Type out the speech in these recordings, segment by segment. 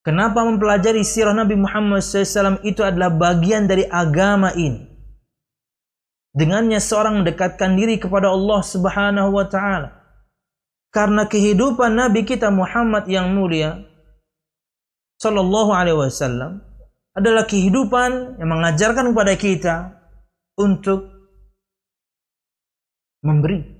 Kenapa mempelajari sirah Nabi Muhammad SAW itu adalah bagian dari agama ini. Dengannya seorang mendekatkan diri kepada Allah Subhanahu wa taala. Karena kehidupan Nabi kita Muhammad yang mulia sallallahu alaihi wasallam adalah kehidupan yang mengajarkan kepada kita untuk memberi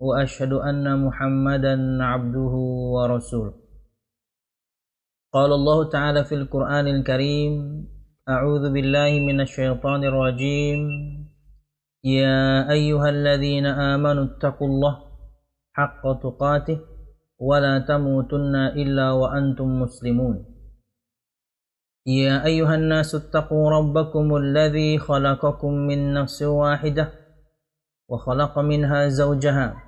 وأشهد أن محمدا عبده ورسوله. قال الله تعالى في القرآن الكريم أعوذ بالله من الشيطان الرجيم. يا أيها الذين آمنوا اتقوا الله حق تقاته ولا تموتن إلا وأنتم مسلمون. يا أيها الناس اتقوا ربكم الذي خلقكم من نفس واحدة وخلق منها زوجها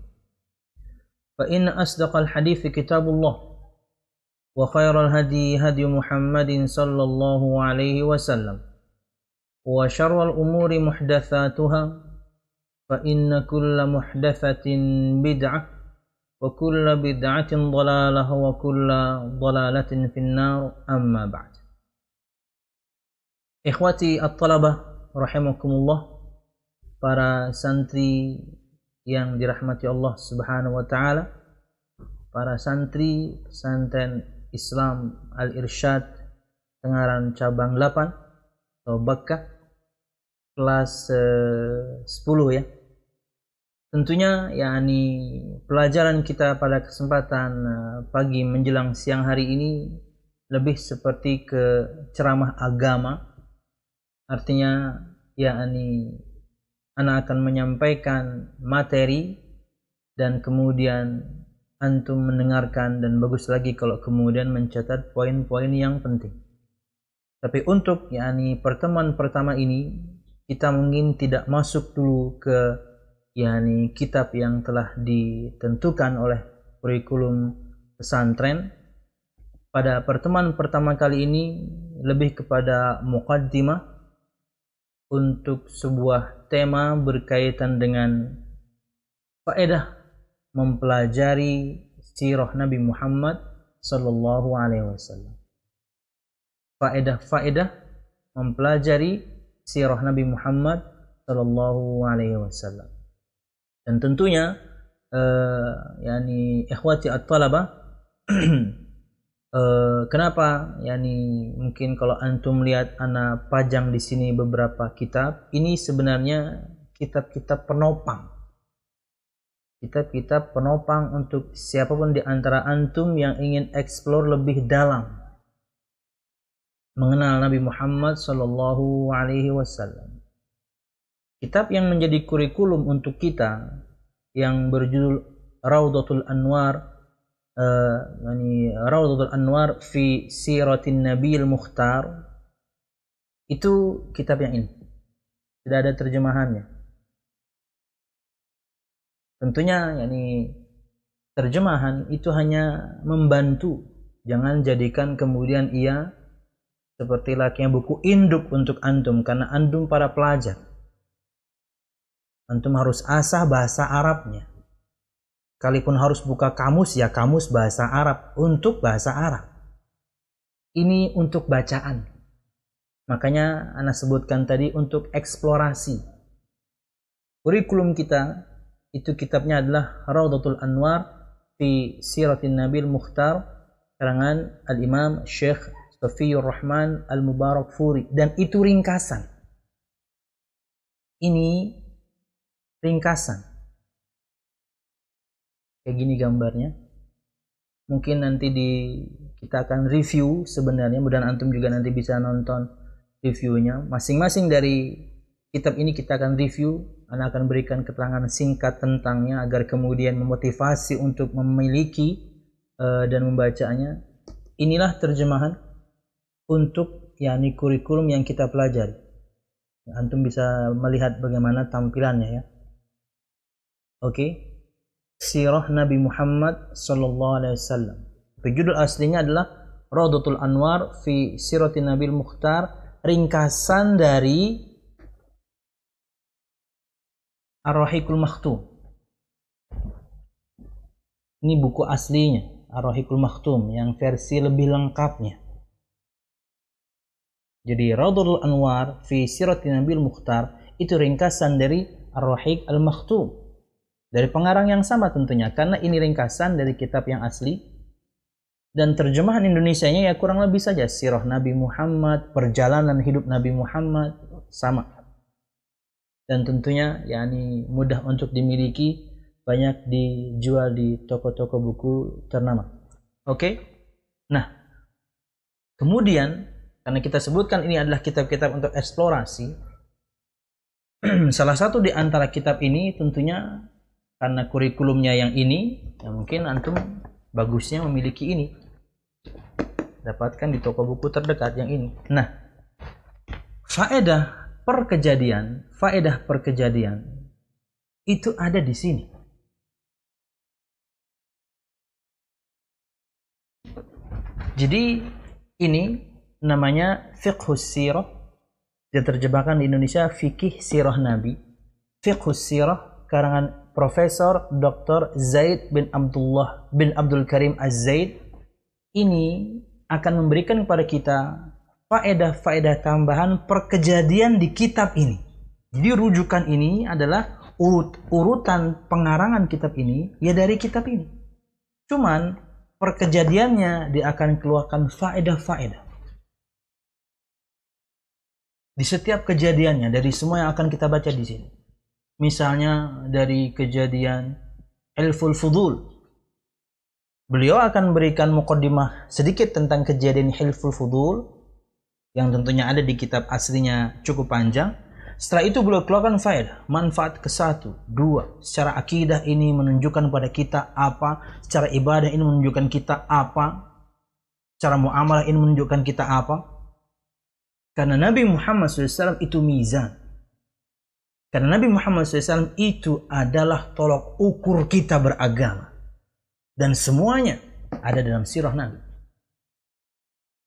فإن أصدق الحديث كتاب الله وخير الهدي هدي محمد صلى الله عليه وسلم وشر الأمور محدثاتها فإن كل محدثة بدعة وكل بدعة ضلالة وكل ضلالة في النار أما بعد. Ikhwati at-talabah rahimakumullah para santri yang dirahmati Allah Subhanahu wa taala para santri pesantren Islam Al-Irsyad Tengaran cabang 8 atau Bakkah kelas eh, 10 ya. Tentunya yakni pelajaran kita pada kesempatan eh, pagi menjelang siang hari ini lebih seperti ke ceramah agama. Artinya yakni anak akan menyampaikan materi dan kemudian antum mendengarkan dan bagus lagi kalau kemudian mencatat poin-poin yang penting. Tapi untuk yakni pertemuan pertama ini kita mungkin tidak masuk dulu ke yakni kitab yang telah ditentukan oleh kurikulum pesantren. Pada pertemuan pertama kali ini lebih kepada muqaddimah untuk sebuah tema berkaitan dengan faedah mempelajari sirah Nabi Muhammad sallallahu alaihi wasallam. Faedah-faedah mempelajari sirah Nabi Muhammad sallallahu alaihi wasallam. Dan tentunya uh, yakni ikhwati at-talabah Uh, kenapa? Yani mungkin kalau antum lihat anak pajang di sini beberapa kitab, ini sebenarnya kitab-kitab penopang. Kitab-kitab penopang untuk siapa pun di antara antum yang ingin eksplor lebih dalam mengenal Nabi Muhammad Sallallahu Alaihi Wasallam. Kitab yang menjadi kurikulum untuk kita yang berjudul Raudatul Anwar yani Rawdatul Anwar fi Siratin Nabil Mukhtar. Itu kitab yang ini. Tidak ada terjemahannya. Tentunya yani terjemahan itu hanya membantu. Jangan jadikan kemudian ia seperti layaknya buku induk untuk antum. Karena antum para pelajar. Antum harus asah bahasa Arabnya Kalaupun harus buka kamus ya kamus bahasa Arab untuk bahasa Arab. Ini untuk bacaan. Makanya Anda sebutkan tadi untuk eksplorasi. kurikulum kita itu kitabnya adalah Raudatul Anwar fi Siratin Nabil Mukhtar karangan Al-Imam Syekh Safiyur Rahman Al-Mubarak Furi dan itu ringkasan. Ini ringkasan. Kayak gini gambarnya. Mungkin nanti di kita akan review sebenarnya mudah antum juga nanti bisa nonton reviewnya. Masing-masing dari kitab ini kita akan review. Anda akan berikan keterangan singkat tentangnya agar kemudian memotivasi untuk memiliki uh, dan membacanya. Inilah terjemahan untuk yakni kurikulum yang kita pelajari. Antum bisa melihat bagaimana tampilannya ya. Oke. Okay. Sirah Nabi Muhammad sallallahu alaihi wasallam. Judul aslinya adalah Raudatul Anwar fi Siratin Nabil Mukhtar, ringkasan dari Ar-Rahiqul Maktum. Ini buku aslinya, Ar-Rahiqul Maktum yang versi lebih lengkapnya. Jadi Radul Anwar fi Sirati Nabil Mukhtar itu ringkasan dari Ar-Rahiq Al-Maktum. Dari pengarang yang sama tentunya karena ini ringkasan dari kitab yang asli dan terjemahan Indonesia-nya ya kurang lebih saja sirah Nabi Muhammad, perjalanan hidup Nabi Muhammad sama. Dan tentunya yakni mudah untuk dimiliki, banyak dijual di toko-toko buku ternama. Oke? Okay? Nah, kemudian karena kita sebutkan ini adalah kitab-kitab untuk eksplorasi. Salah satu di antara kitab ini tentunya karena kurikulumnya yang ini, ya mungkin antum bagusnya memiliki ini. Dapatkan di toko buku terdekat yang ini. Nah, faedah perkejadian, faedah perkejadian itu ada di sini. Jadi ini namanya fiqhus sirah diterjemahkan di Indonesia fikih sirah Nabi fiqhus sirah karangan Profesor Dr. Zaid bin Abdullah bin Abdul Karim Az-Zaid ini akan memberikan kepada kita faedah-faedah tambahan perkejadian di kitab ini. Jadi rujukan ini adalah urut urutan pengarangan kitab ini ya dari kitab ini. Cuman perkejadiannya dia akan keluarkan faedah-faedah di setiap kejadiannya dari semua yang akan kita baca di sini. Misalnya dari kejadian Elful Fudul. Beliau akan berikan mukaddimah sedikit tentang kejadian Hilful Fudul yang tentunya ada di kitab aslinya cukup panjang. Setelah itu beliau keluarkan faedah, manfaat ke satu, dua. Secara akidah ini menunjukkan pada kita apa, secara ibadah ini menunjukkan kita apa, secara muamalah ini menunjukkan kita apa, karena Nabi Muhammad SAW itu mizan. Karena Nabi Muhammad SAW itu adalah tolok ukur kita beragama. Dan semuanya ada dalam sirah Nabi.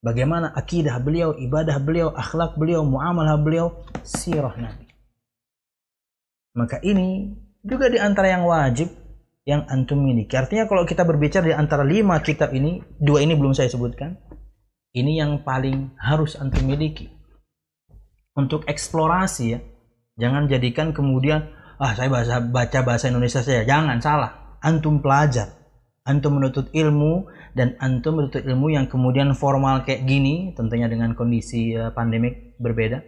Bagaimana akidah beliau, ibadah beliau, akhlak beliau, muamalah beliau, sirah Nabi. Maka ini juga di antara yang wajib yang antum miliki. Artinya kalau kita berbicara di antara lima kitab ini, dua ini belum saya sebutkan. Ini yang paling harus antum miliki untuk eksplorasi ya. Jangan jadikan kemudian ah saya bahasa baca bahasa Indonesia saja. Jangan salah. Antum pelajar. Antum menuntut ilmu dan antum menuntut ilmu yang kemudian formal kayak gini, tentunya dengan kondisi uh, pandemik berbeda.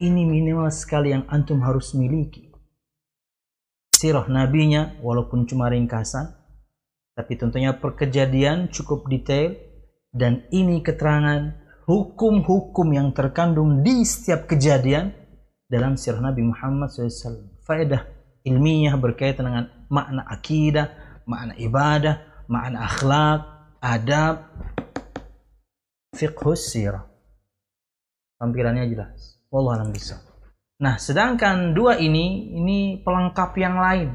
Ini minimal sekali yang antum harus miliki. Sirah nabinya walaupun cuma ringkasan, tapi tentunya perkejadian cukup detail dan ini keterangan hukum-hukum yang terkandung di setiap kejadian dalam sirah Nabi Muhammad SAW. Faedah ilmiah berkaitan dengan makna akidah, makna ibadah, makna akhlak, adab, fiqhus sirah. Tampilannya jelas. Wallah bisa. Nah, sedangkan dua ini, ini pelengkap yang lain.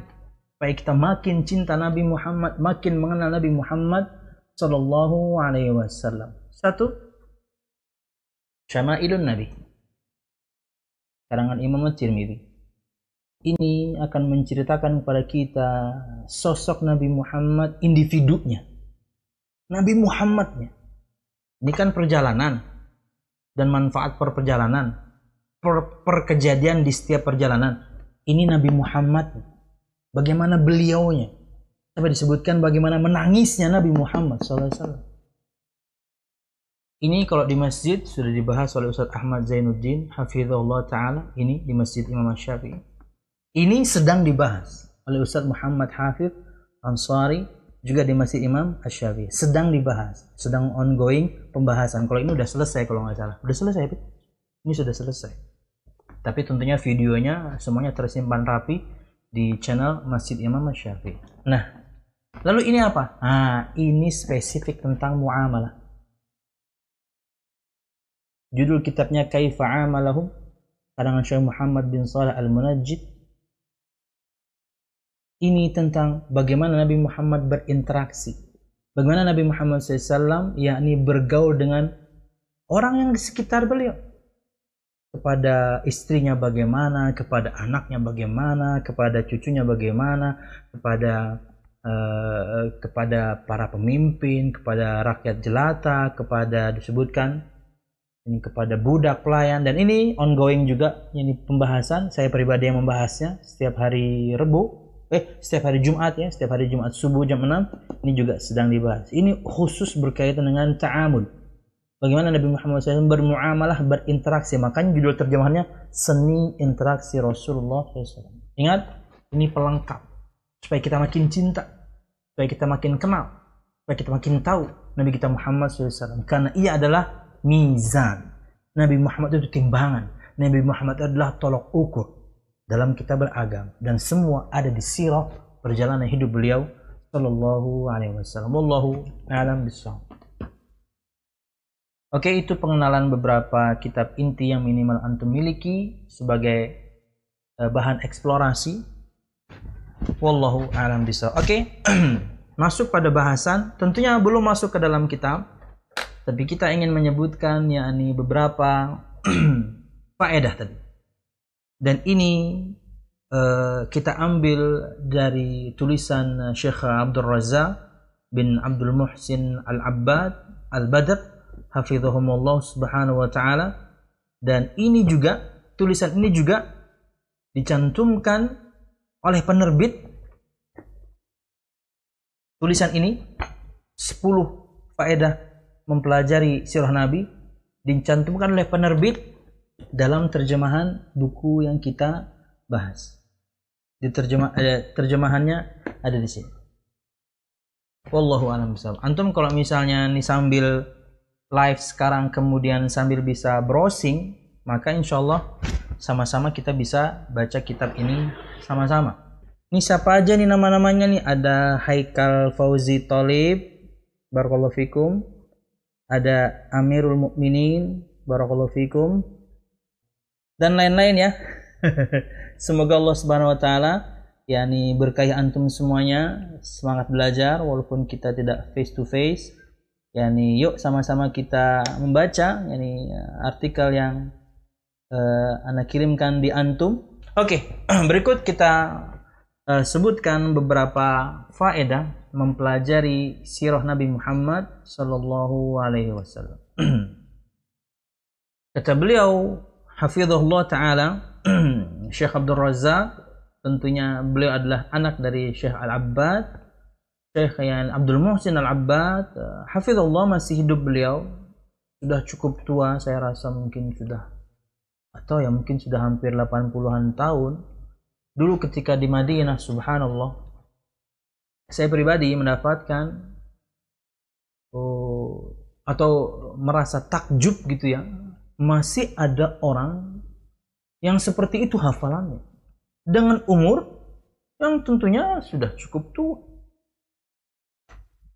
Supaya kita makin cinta Nabi Muhammad, makin mengenal Nabi Muhammad Sallallahu Alaihi Wasallam. Satu, Syama'ilun Nabi karangan Imam At-Tirmidzi ini akan menceritakan kepada kita sosok Nabi Muhammad individunya Nabi Muhammadnya ini kan perjalanan dan manfaat per perjalanan per, per kejadian di setiap perjalanan Ini Nabi Muhammad. Bagaimana beliaunya. Sampai disebutkan bagaimana menangisnya Nabi Muhammad SAW. Ini kalau di masjid sudah dibahas oleh Ustaz Ahmad Zainuddin hafizahullah taala ini di Masjid Imam Syafi'i. Ini sedang dibahas oleh Ustaz Muhammad Hafiz Ansari juga di Masjid Imam Asy-Syafi'i. Sedang dibahas, sedang ongoing pembahasan. Kalau ini udah selesai kalau nggak salah. Udah selesai, Ini sudah selesai. Tapi tentunya videonya semuanya tersimpan rapi di channel Masjid Imam Asy-Syafi'i. Nah, Lalu ini apa? Nah, ini spesifik tentang muamalah. Judul kitabnya Kaifa Amalahum karangan Syekh Muhammad bin Salih Al-Munajjid. Ini tentang bagaimana Nabi Muhammad berinteraksi. Bagaimana Nabi Muhammad SAW yakni bergaul dengan orang yang di sekitar beliau. Kepada istrinya bagaimana, kepada anaknya bagaimana, kepada cucunya bagaimana, kepada Eh, kepada para pemimpin, kepada rakyat jelata, kepada disebutkan ini kepada budak pelayan. Dan ini ongoing juga ini pembahasan. Saya pribadi yang membahasnya setiap hari Rebu eh setiap hari Jumat ya setiap hari Jumat subuh jam 6 ini juga sedang dibahas. Ini khusus berkaitan dengan ta'amud bagaimana Nabi Muhammad SAW bermuamalah berinteraksi. Makanya judul terjemahannya seni interaksi Rasulullah SAW ingat ini pelengkap. Supaya kita makin cinta supaya kita makin kenal, supaya kita makin tahu Nabi kita Muhammad SAW. Karena ia adalah mizan. Nabi Muhammad itu timbangan. Nabi Muhammad adalah tolok ukur dalam kita beragam dan semua ada di sirah perjalanan hidup beliau sallallahu alaihi wasallam. Wallahu a'lam bishawab. Oke, itu pengenalan beberapa kitab inti yang minimal antum miliki sebagai eh, bahan eksplorasi Wallahu a'lam bishawab. Oke. Masuk pada bahasan, tentunya belum masuk ke dalam kitab, tapi kita ingin menyebutkan yakni beberapa faedah tadi. Dan ini uh, kita ambil dari tulisan Syekh Abdul Razak bin Abdul Muhsin Al-Abbad Al-Badr hafizahumullah subhanahu wa taala dan ini juga tulisan ini juga dicantumkan oleh penerbit tulisan ini 10 faedah mempelajari sirah Nabi dicantumkan oleh penerbit dalam terjemahan buku yang kita bahas. Di terjemah eh, terjemahannya ada di sini. Wallahu a'lam Antum kalau misalnya nih sambil live sekarang kemudian sambil bisa browsing, maka insya Allah sama-sama kita bisa baca kitab ini sama-sama. Ini siapa aja nih nama-namanya nih? Ada Haikal Fauzi Tolib, Barakallahu Fikum. Ada Amirul Mukminin, Barakallahu Fikum. Dan lain-lain ya. Semoga Allah Subhanahu wa taala yakni berkahi antum semuanya, semangat belajar walaupun kita tidak face to face. Yani yuk sama-sama kita membaca yani artikel yang uh, anak kirimkan di antum. Oke, okay, berikut kita uh, sebutkan beberapa faedah mempelajari sirah Nabi Muhammad sallallahu alaihi wasallam. Kata beliau hafizahullah taala Syekh Abdul Razak tentunya beliau adalah anak dari Syekh Al-Abbad Syekh yang Abdul Muhsin Al-Abbad. Hafizahullah masih hidup beliau. Sudah cukup tua saya rasa mungkin sudah atau ya mungkin sudah hampir 80-an tahun. Dulu ketika di Madinah subhanallah saya pribadi mendapatkan oh, atau merasa takjub gitu ya masih ada orang yang seperti itu hafalannya. Dengan umur yang tentunya sudah cukup tua.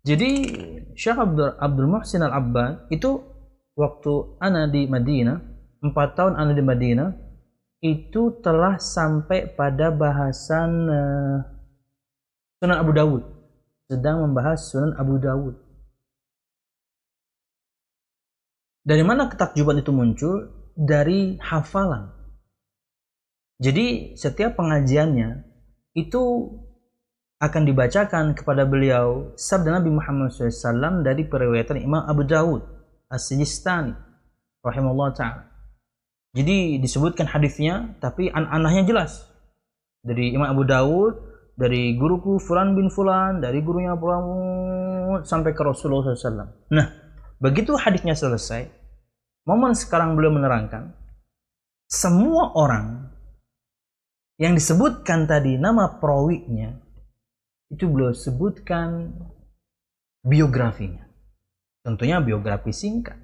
Jadi Syekh Abdul, Abdul Muhsin Al-Abbad itu waktu ana di Madinah empat tahun ana di Madinah itu telah sampai pada bahasan uh, Sunan Abu Dawud. Sedang membahas Sunan Abu Dawud. Dari mana ketakjuban itu muncul? Dari hafalan. Jadi setiap pengajiannya itu akan dibacakan kepada beliau sabda Nabi Muhammad SAW dari periwayatan Imam Abu Dawud As-Sijistani rahimahullah ta'ala. Jadi disebutkan hadisnya tapi an-anahnya jelas. Dari Imam Abu Dawud, dari guruku Fulan bin Fulan, dari gurunya Fulan sampai ke Rasulullah SAW. Nah, begitu hadisnya selesai, momen sekarang beliau menerangkan, semua orang yang disebutkan tadi nama perawinya itu beliau sebutkan biografinya. Tentunya biografi singkat.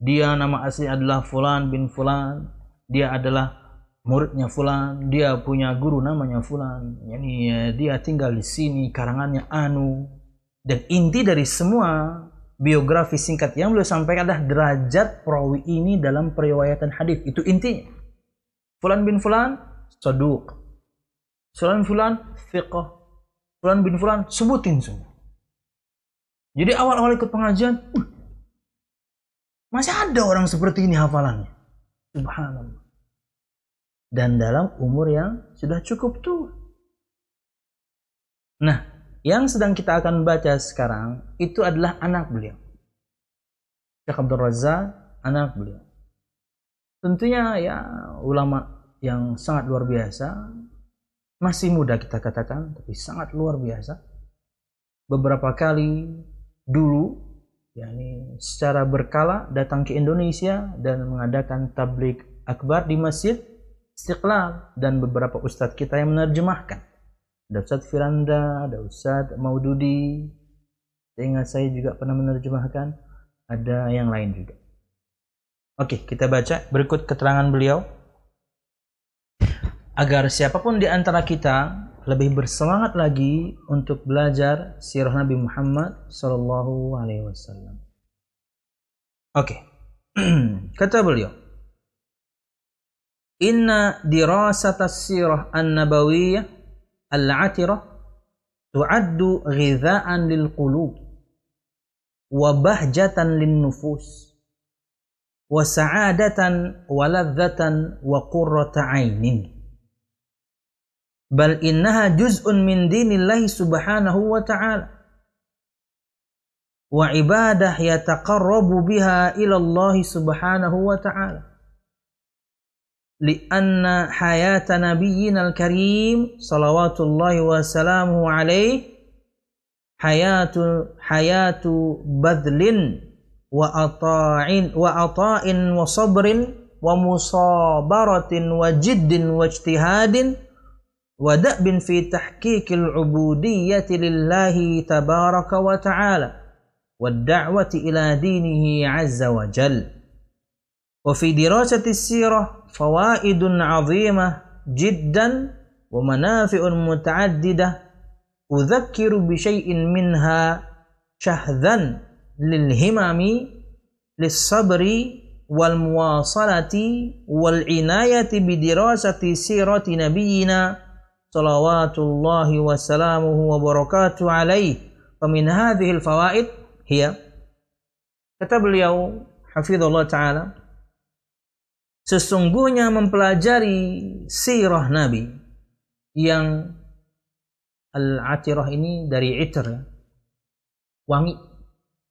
Dia nama asli adalah Fulan bin Fulan. Dia adalah muridnya Fulan. Dia punya guru namanya Fulan. Yani ya, dia tinggal di sini. Karangannya Anu. Dan inti dari semua biografi singkat yang beliau sampaikan adalah derajat perawi ini dalam periwayatan hadis. Itu intinya. Fulan bin Fulan, saduq. Fulan bin Fulan, fiqh. Fulan bin Fulan, sebutin semua. Jadi awal-awal ikut pengajian, uh, masih ada orang seperti ini hafalannya. Subhanallah. Dan dalam umur yang sudah cukup tua. Nah, yang sedang kita akan baca sekarang itu adalah anak beliau. Syekh Abdul Razak, anak beliau. Tentunya ya ulama yang sangat luar biasa, masih muda kita katakan, tapi sangat luar biasa. Beberapa kali dulu, yakni secara berkala datang ke Indonesia dan mengadakan tablik akbar di Masjid Istiqlal dan beberapa ustadz kita yang menerjemahkan. Ada Ustadz Firanda, ada Ustadz Maududi, saya saya juga pernah menerjemahkan, ada yang lain juga. Oke, kita baca berikut keterangan beliau agar siapa pun di antara kita lebih bersemangat lagi untuk belajar sirah Nabi Muhammad sallallahu alaihi wasallam. Oke. Kata beliau, "Inna dirasat as-sirah an-nabawiyyah al-'atirah tu'addu ghidha'an lil qulub wa bahjatan lin nufus wa sa'adatan wa ladzatan wa qurrata 'ainin." bal innaha juz'un min dinillahi subhanahu wa ta'ala wa لأن حياة نبينا الكريم صلوات الله وسلامه عليه حياة حياة بذل وأطاع وأطاع وصبر ومصابرة وجد واجتهاد ودأب في تحقيق العبودية لله تبارك وتعالى والدعوة إلى دينه عز وجل. وفي دراسة السيرة فوائد عظيمة جدا ومنافع متعددة أذكر بشيء منها شهذا للهمم للصبر والمواصلة والعناية بدراسة سيرة نبينا صلوات الله وسلامه وبركاته عليه. ومن هذه الفوائد هي كتب اليوم حفظ الله تعالى. Sesungguhnya mempelajari sirah nabi yang al-atirah ini dari itir ya. wangi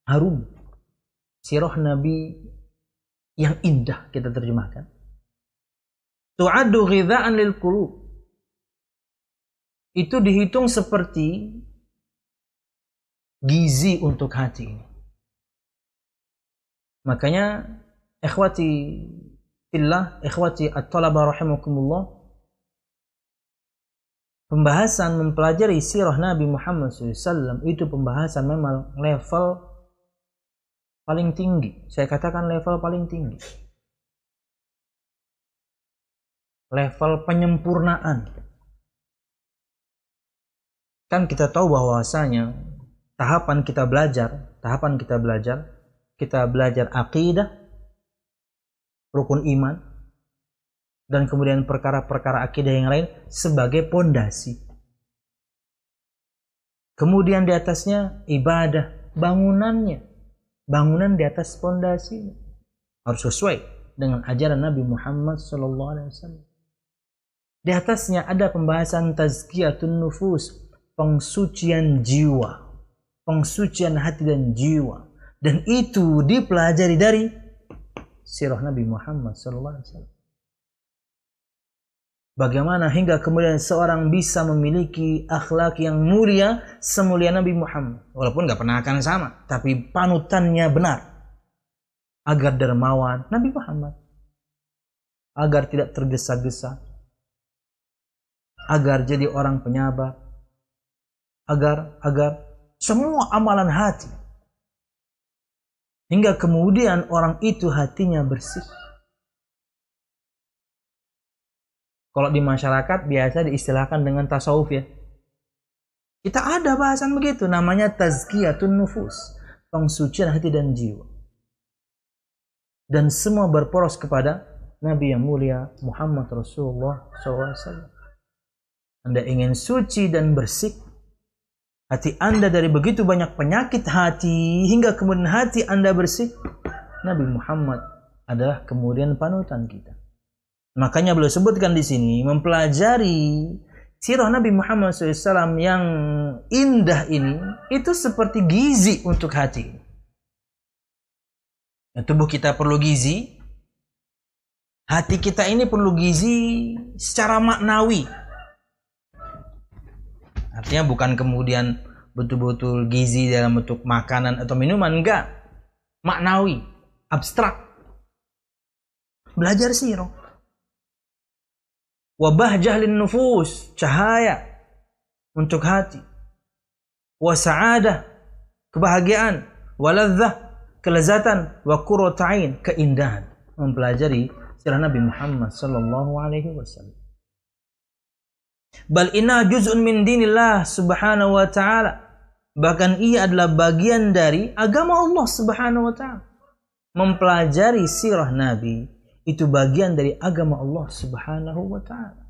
harum sirah nabi yang indah kita terjemahkan tu'addu ghidha'an lil qulub itu dihitung seperti gizi untuk hati. Makanya ikhwati fillah, ikhwati at-talaba rahimakumullah pembahasan mempelajari sirah Nabi Muhammad SAW itu pembahasan memang level paling tinggi. Saya katakan level paling tinggi. Level penyempurnaan kan kita tahu bahwasanya tahapan kita belajar, tahapan kita belajar, kita belajar akidah, rukun iman, dan kemudian perkara-perkara akidah yang lain sebagai pondasi. Kemudian di atasnya ibadah, bangunannya, bangunan di atas pondasi harus sesuai dengan ajaran Nabi Muhammad SAW. Di atasnya ada pembahasan tazkiyatun nufus, pengsucian jiwa, pengsucian hati dan jiwa. Dan itu dipelajari dari sirah Nabi Muhammad SAW. Bagaimana hingga kemudian seorang bisa memiliki akhlak yang mulia semulia Nabi Muhammad. Walaupun nggak pernah akan sama, tapi panutannya benar. Agar dermawan Nabi Muhammad. Agar tidak tergesa-gesa. Agar jadi orang penyabar. Agar, agar semua amalan hati. Hingga kemudian orang itu hatinya bersih Kalau di masyarakat biasa diistilahkan dengan tasawuf ya. Kita ada bahasan begitu namanya tazkiyatun nufus, pengsucian hati dan jiwa. Dan semua berporos kepada Nabi yang mulia Muhammad Rasulullah SAW. Anda ingin suci dan bersih, hati Anda dari begitu banyak penyakit hati hingga kemudian hati Anda bersih, Nabi Muhammad adalah kemudian panutan kita. Makanya beliau sebutkan di sini mempelajari sirah Nabi Muhammad SAW yang indah ini itu seperti gizi untuk hati. Ya, tubuh kita perlu gizi, hati kita ini perlu gizi secara maknawi. Artinya bukan kemudian betul-betul gizi dalam bentuk makanan atau minuman, enggak. Maknawi, abstrak. Belajar sirah wabah jahlin nufus cahaya untuk hati. Wa sa'adah kebahagiaan. Waladzah kelezatan. Wa qurratain keindahan. Mempelajari sirah Nabi Muhammad sallallahu alaihi wasallam bal inna juz'un min dinillah subhanahu wa ta'ala bahkan ia adalah bagian dari agama Allah subhanahu wa ta'ala mempelajari sirah Nabi itu bagian dari agama Allah Subhanahu wa taala.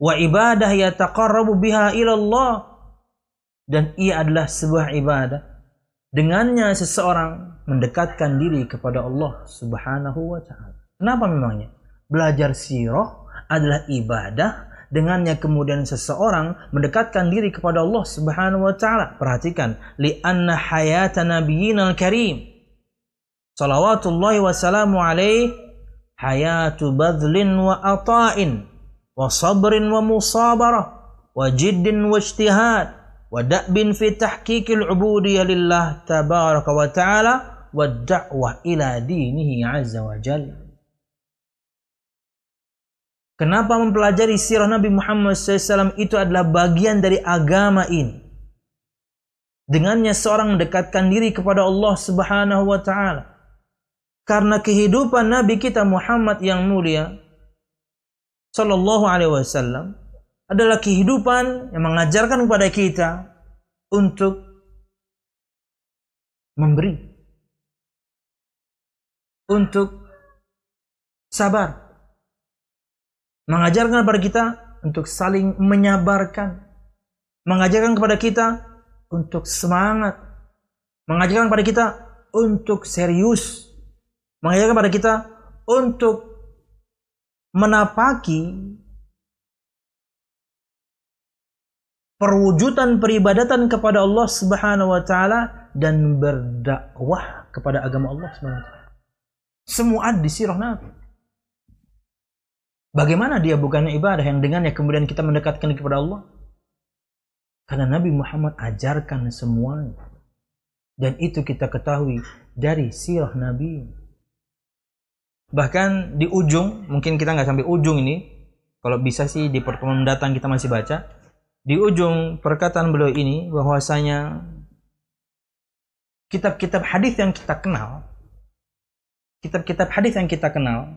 Wa ibadah yataqarrabu biha ila Allah dan ia adalah sebuah ibadah dengannya seseorang mendekatkan diri kepada Allah Subhanahu wa taala. Kenapa memangnya? Belajar sirah adalah ibadah dengannya kemudian seseorang mendekatkan diri kepada Allah Subhanahu wa taala. Perhatikan, li anna hayata nabiyyina al-karim salawatullahi wassalamu alaihi hayatu badlin wa ata'in wa sabrin wa musabarah wa jiddin wa ijtihad wa da'bin fi tahqiqil ubudiyah lillah tabaraka wa ta'ala wa da'wah ila dinihi azza wa jalla Kenapa mempelajari sirah Nabi Muhammad SAW itu adalah bagian dari agama ini. Dengannya seorang mendekatkan diri kepada Allah Subhanahu wa taala. Karena kehidupan Nabi kita Muhammad yang mulia Sallallahu alaihi wasallam adalah kehidupan yang mengajarkan kepada kita untuk memberi untuk sabar mengajarkan kepada kita untuk saling menyabarkan mengajarkan kepada kita untuk semangat mengajarkan kepada kita untuk serius mengajarkan kepada kita untuk menapaki perwujudan peribadatan kepada Allah Subhanahu wa taala dan berdakwah kepada agama Allah Subhanahu wa taala. Semua di sirah Nabi. Bagaimana dia bukan ibadah yang dengannya kemudian kita mendekatkan kepada Allah? Karena Nabi Muhammad ajarkan semuanya. Dan itu kita ketahui dari sirah Nabi. Bahkan di ujung, mungkin kita nggak sampai ujung ini. Kalau bisa sih di pertemuan mendatang kita masih baca. Di ujung perkataan beliau ini bahwasanya kitab-kitab hadis yang kita kenal, kitab-kitab hadis yang kita kenal,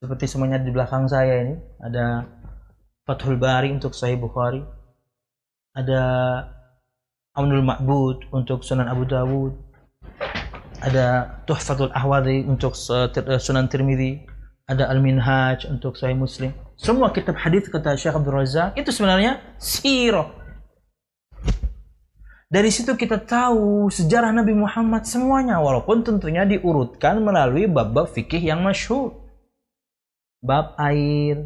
seperti semuanya di belakang saya ini ada Fathul Bari untuk Sahih Bukhari, ada Aunul Ma'bud untuk Sunan Abu Dawud, ada Tuhfatul Ahwadi untuk eh, Sunan Tirmidzi, ada Al-Minhaj untuk Sahih Muslim. Semua kitab hadis kata Syekh Abdul Razak itu sebenarnya sirah. Dari situ kita tahu sejarah Nabi Muhammad semuanya walaupun tentunya diurutkan melalui bab-bab fikih yang masyhur. Bab air,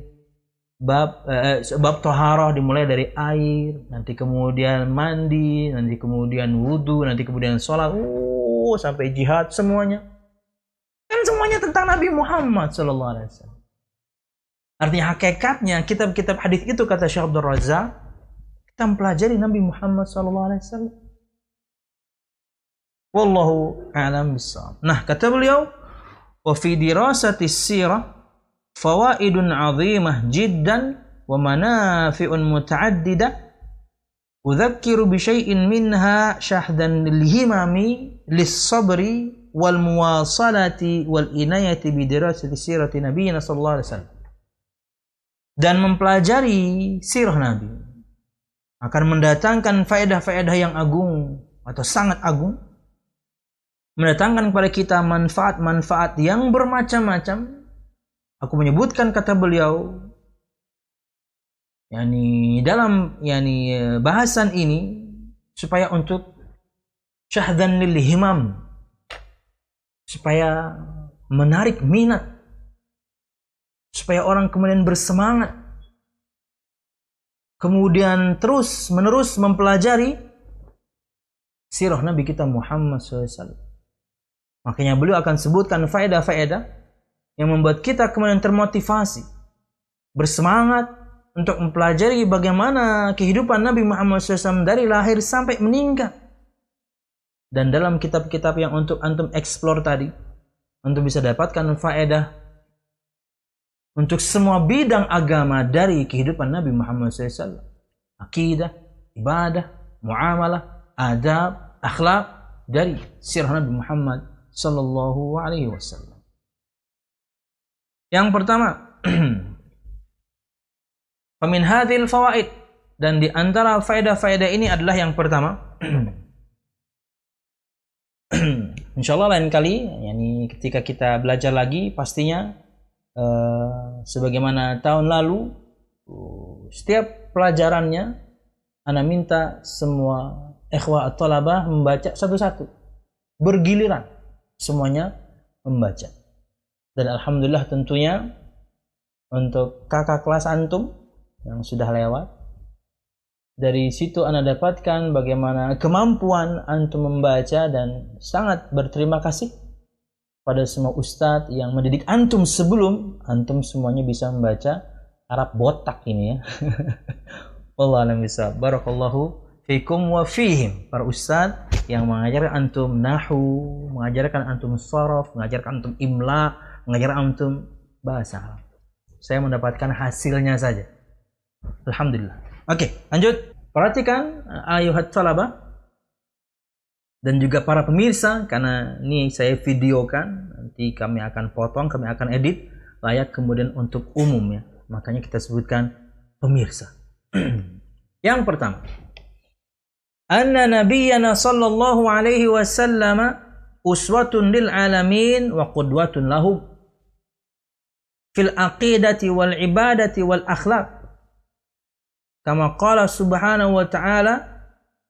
bab eh, eh bab toharoh dimulai dari air, nanti kemudian mandi, nanti kemudian wudhu, nanti kemudian sholat. Uh, sampai jihad semuanya. Kan semuanya tentang Nabi Muhammad sallallahu alaihi wasallam. Artinya hakikatnya kitab-kitab hadis itu kata Syekh Abdul Razak kita mempelajari Nabi Muhammad sallallahu alaihi wasallam. Wallahu a'lam bissawab. Nah, kata beliau, wa fi dirasati fawaidun 'azimah jiddan wa manafi'un muta'addidah Udzakiru bi syai'in minha syahdan lil himami lis sabri wal muwasalati wal inayati bi dirasati sirati nabiyina sallallahu alaihi wasallam. Dan mempelajari sirah Nabi akan mendatangkan faedah-faedah yang agung atau sangat agung mendatangkan kepada kita manfaat-manfaat yang bermacam-macam. Aku menyebutkan kata beliau yani dalam yani bahasan ini supaya untuk syahdan lil himam supaya menarik minat supaya orang kemudian bersemangat kemudian terus menerus mempelajari sirah Nabi kita Muhammad SAW. Makanya beliau akan sebutkan faedah-faedah yang membuat kita kemudian termotivasi, bersemangat, untuk mempelajari bagaimana kehidupan Nabi Muhammad SAW dari lahir sampai meninggal. Dan dalam kitab-kitab yang untuk antum explore tadi, untuk bisa dapatkan faedah untuk semua bidang agama dari kehidupan Nabi Muhammad SAW. Akidah, ibadah, muamalah, adab, akhlak dari sirah Nabi Muhammad Sallallahu Alaihi Wasallam. Yang pertama, Famin hadhil fawaid. Dan di antara faedah-faedah ini adalah yang pertama Insyaallah lain kali yakni ketika kita belajar lagi pastinya uh, sebagaimana tahun lalu uh, setiap pelajarannya ana minta semua ikhwah atau talabah membaca satu-satu. Bergiliran semuanya membaca dan alhamdulillah tentunya untuk kakak kelas antum yang sudah lewat. Dari situ Anda dapatkan bagaimana kemampuan antum membaca dan sangat berterima kasih pada semua ustadz yang mendidik antum sebelum antum semuanya bisa membaca Arab botak ini ya. Allah alam bisa. Barakallahu fikum wa fihim. Para ustadz yang mengajarkan antum nahu, mengajarkan antum sorof, mengajarkan antum imla, mengajarkan antum bahasa Arab. Saya mendapatkan hasilnya saja. Alhamdulillah. Oke, lanjut. Perhatikan uh, ayuhat talaba dan juga para pemirsa karena ini saya videokan nanti kami akan potong kami akan edit layak kemudian untuk umum ya makanya kita sebutkan pemirsa yang pertama anna nabiyyana sallallahu alaihi wasallam uswatun lil alamin wa qudwatun lahu fil aqidati wal ibadati wal akhlaq Kama qala subhanahu wa ta'ala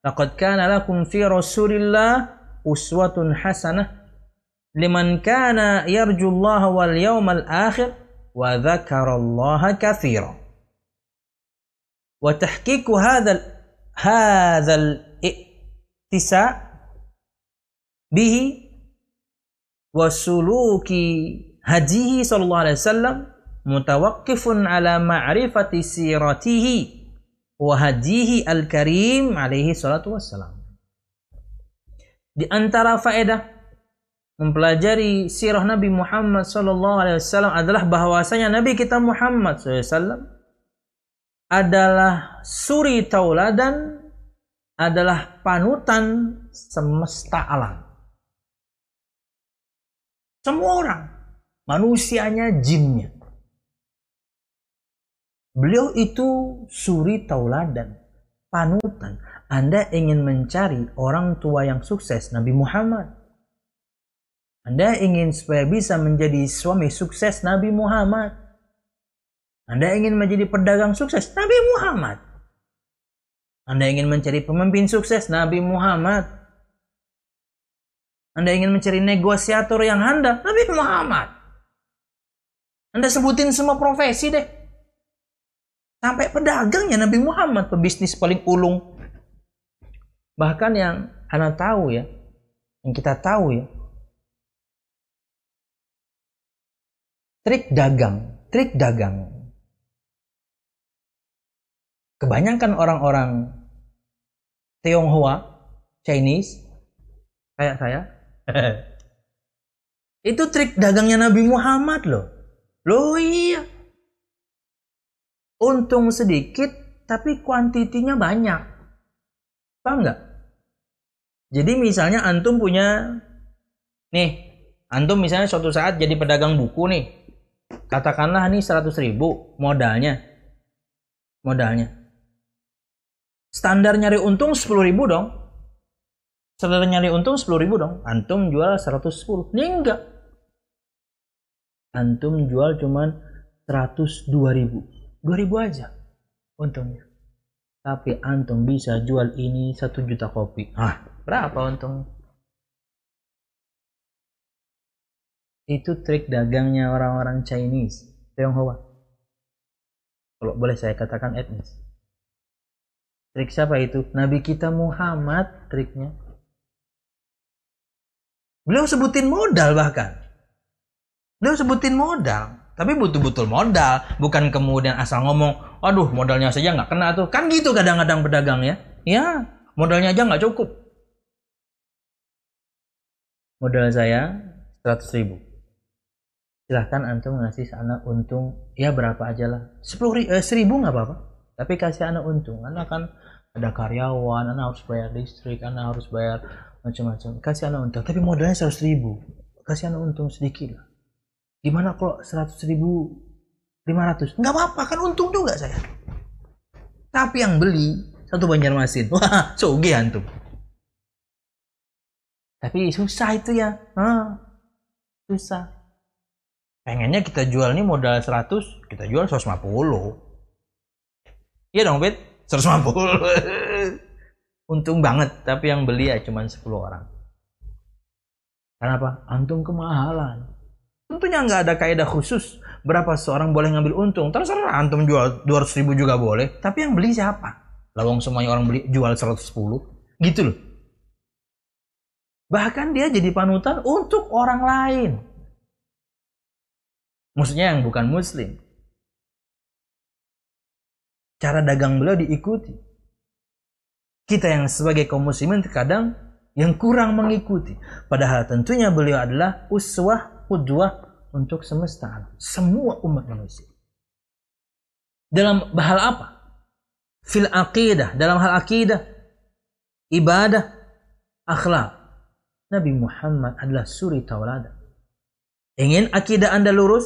Laqad kana lakum fi rasulillah uswatun hasanah liman kana yarjullaha wal yawmal akhir wa dzakarallaha katsira. Wa tahqiqu hadzal hadzal ittisa wa hadihi sallallahu alaihi wasallam mutawaqqifun ala ma'rifati siratihi wahadihi al-karim alaihi salatu wassalam. Di antara faedah mempelajari sirah Nabi Muhammad sallallahu alaihi wasallam adalah bahwasanya Nabi kita Muhammad SAW adalah suri tauladan adalah panutan semesta alam. Semua orang, manusianya, jinnya. Beliau itu suri tauladan, panutan. Anda ingin mencari orang tua yang sukses, Nabi Muhammad. Anda ingin supaya bisa menjadi suami sukses Nabi Muhammad. Anda ingin menjadi pedagang sukses Nabi Muhammad. Anda ingin mencari pemimpin sukses Nabi Muhammad. Anda ingin mencari negosiator yang handal Nabi Muhammad. Anda sebutin semua profesi deh. Sampai pedagangnya Nabi Muhammad, pebisnis paling ulung. Bahkan yang anak tahu ya, yang kita tahu ya, trik dagang, trik dagang kebanyakan orang-orang Tionghoa, Chinese, kayak saya, itu trik dagangnya Nabi Muhammad loh. Loh iya. Untung sedikit, tapi kuantitinya banyak. Paham nggak? Jadi misalnya antum punya, nih, antum misalnya suatu saat jadi pedagang buku nih. Katakanlah nih 100 ribu modalnya. Modalnya standar nyari untung 10 ribu dong. Standar nyari untung 10 ribu dong. Antum jual 110. Ini enggak. Antum jual cuman 102 ribu. 2 ribu aja untungnya. Tapi antum bisa jual ini 1 juta kopi. Ah, berapa untung? Itu trik dagangnya orang-orang Chinese, Tionghoa. Kalau boleh saya katakan etnis. Trik siapa itu? Nabi kita Muhammad triknya. Beliau sebutin modal bahkan. Beliau sebutin modal. Tapi butuh betul modal. Bukan kemudian asal ngomong, aduh modalnya saja nggak kena tuh. Kan gitu kadang-kadang pedagang ya. Ya, modalnya aja nggak cukup. Modal saya 100 ribu. Silahkan antum ngasih sana untung ya berapa aja lah. 10 ribu, eh, 1000 nggak apa-apa. Tapi kasih anak untung. Anak kan ada karyawan anak harus bayar listrik anak harus bayar macam-macam kasih anak untung tapi modalnya seratus ribu kasih anak untung sedikit lah gimana kalau seratus ribu? lima ratus? Nggak apa-apa kan untung juga saya. Tapi yang beli satu Banjarmasin. Wah soge antum. Tapi susah itu ya. Ah, susah. Pengennya kita jual ini modal 100 kita jual 150 iya dong Bet 150 untung banget tapi yang beli ya cuma 10 orang. Kenapa antum kemahalan tentunya nggak ada kaidah khusus berapa seorang boleh ngambil untung. Terserah antum jual 200 ribu juga boleh. Tapi yang beli siapa? Lawang semuanya orang beli jual 110 gitu loh. Bahkan dia jadi panutan untuk orang lain. Maksudnya yang bukan muslim. Cara dagang beliau diikuti. Kita yang sebagai kaum muslimin terkadang yang kurang mengikuti. Padahal tentunya beliau adalah uswah, qudwah untuk semesta alam. Semua umat manusia. Dalam hal apa? Fil aqidah. Dalam hal aqidah. Ibadah. Akhlak. Nabi Muhammad adalah suri tauladan. Ingin akidah anda lurus?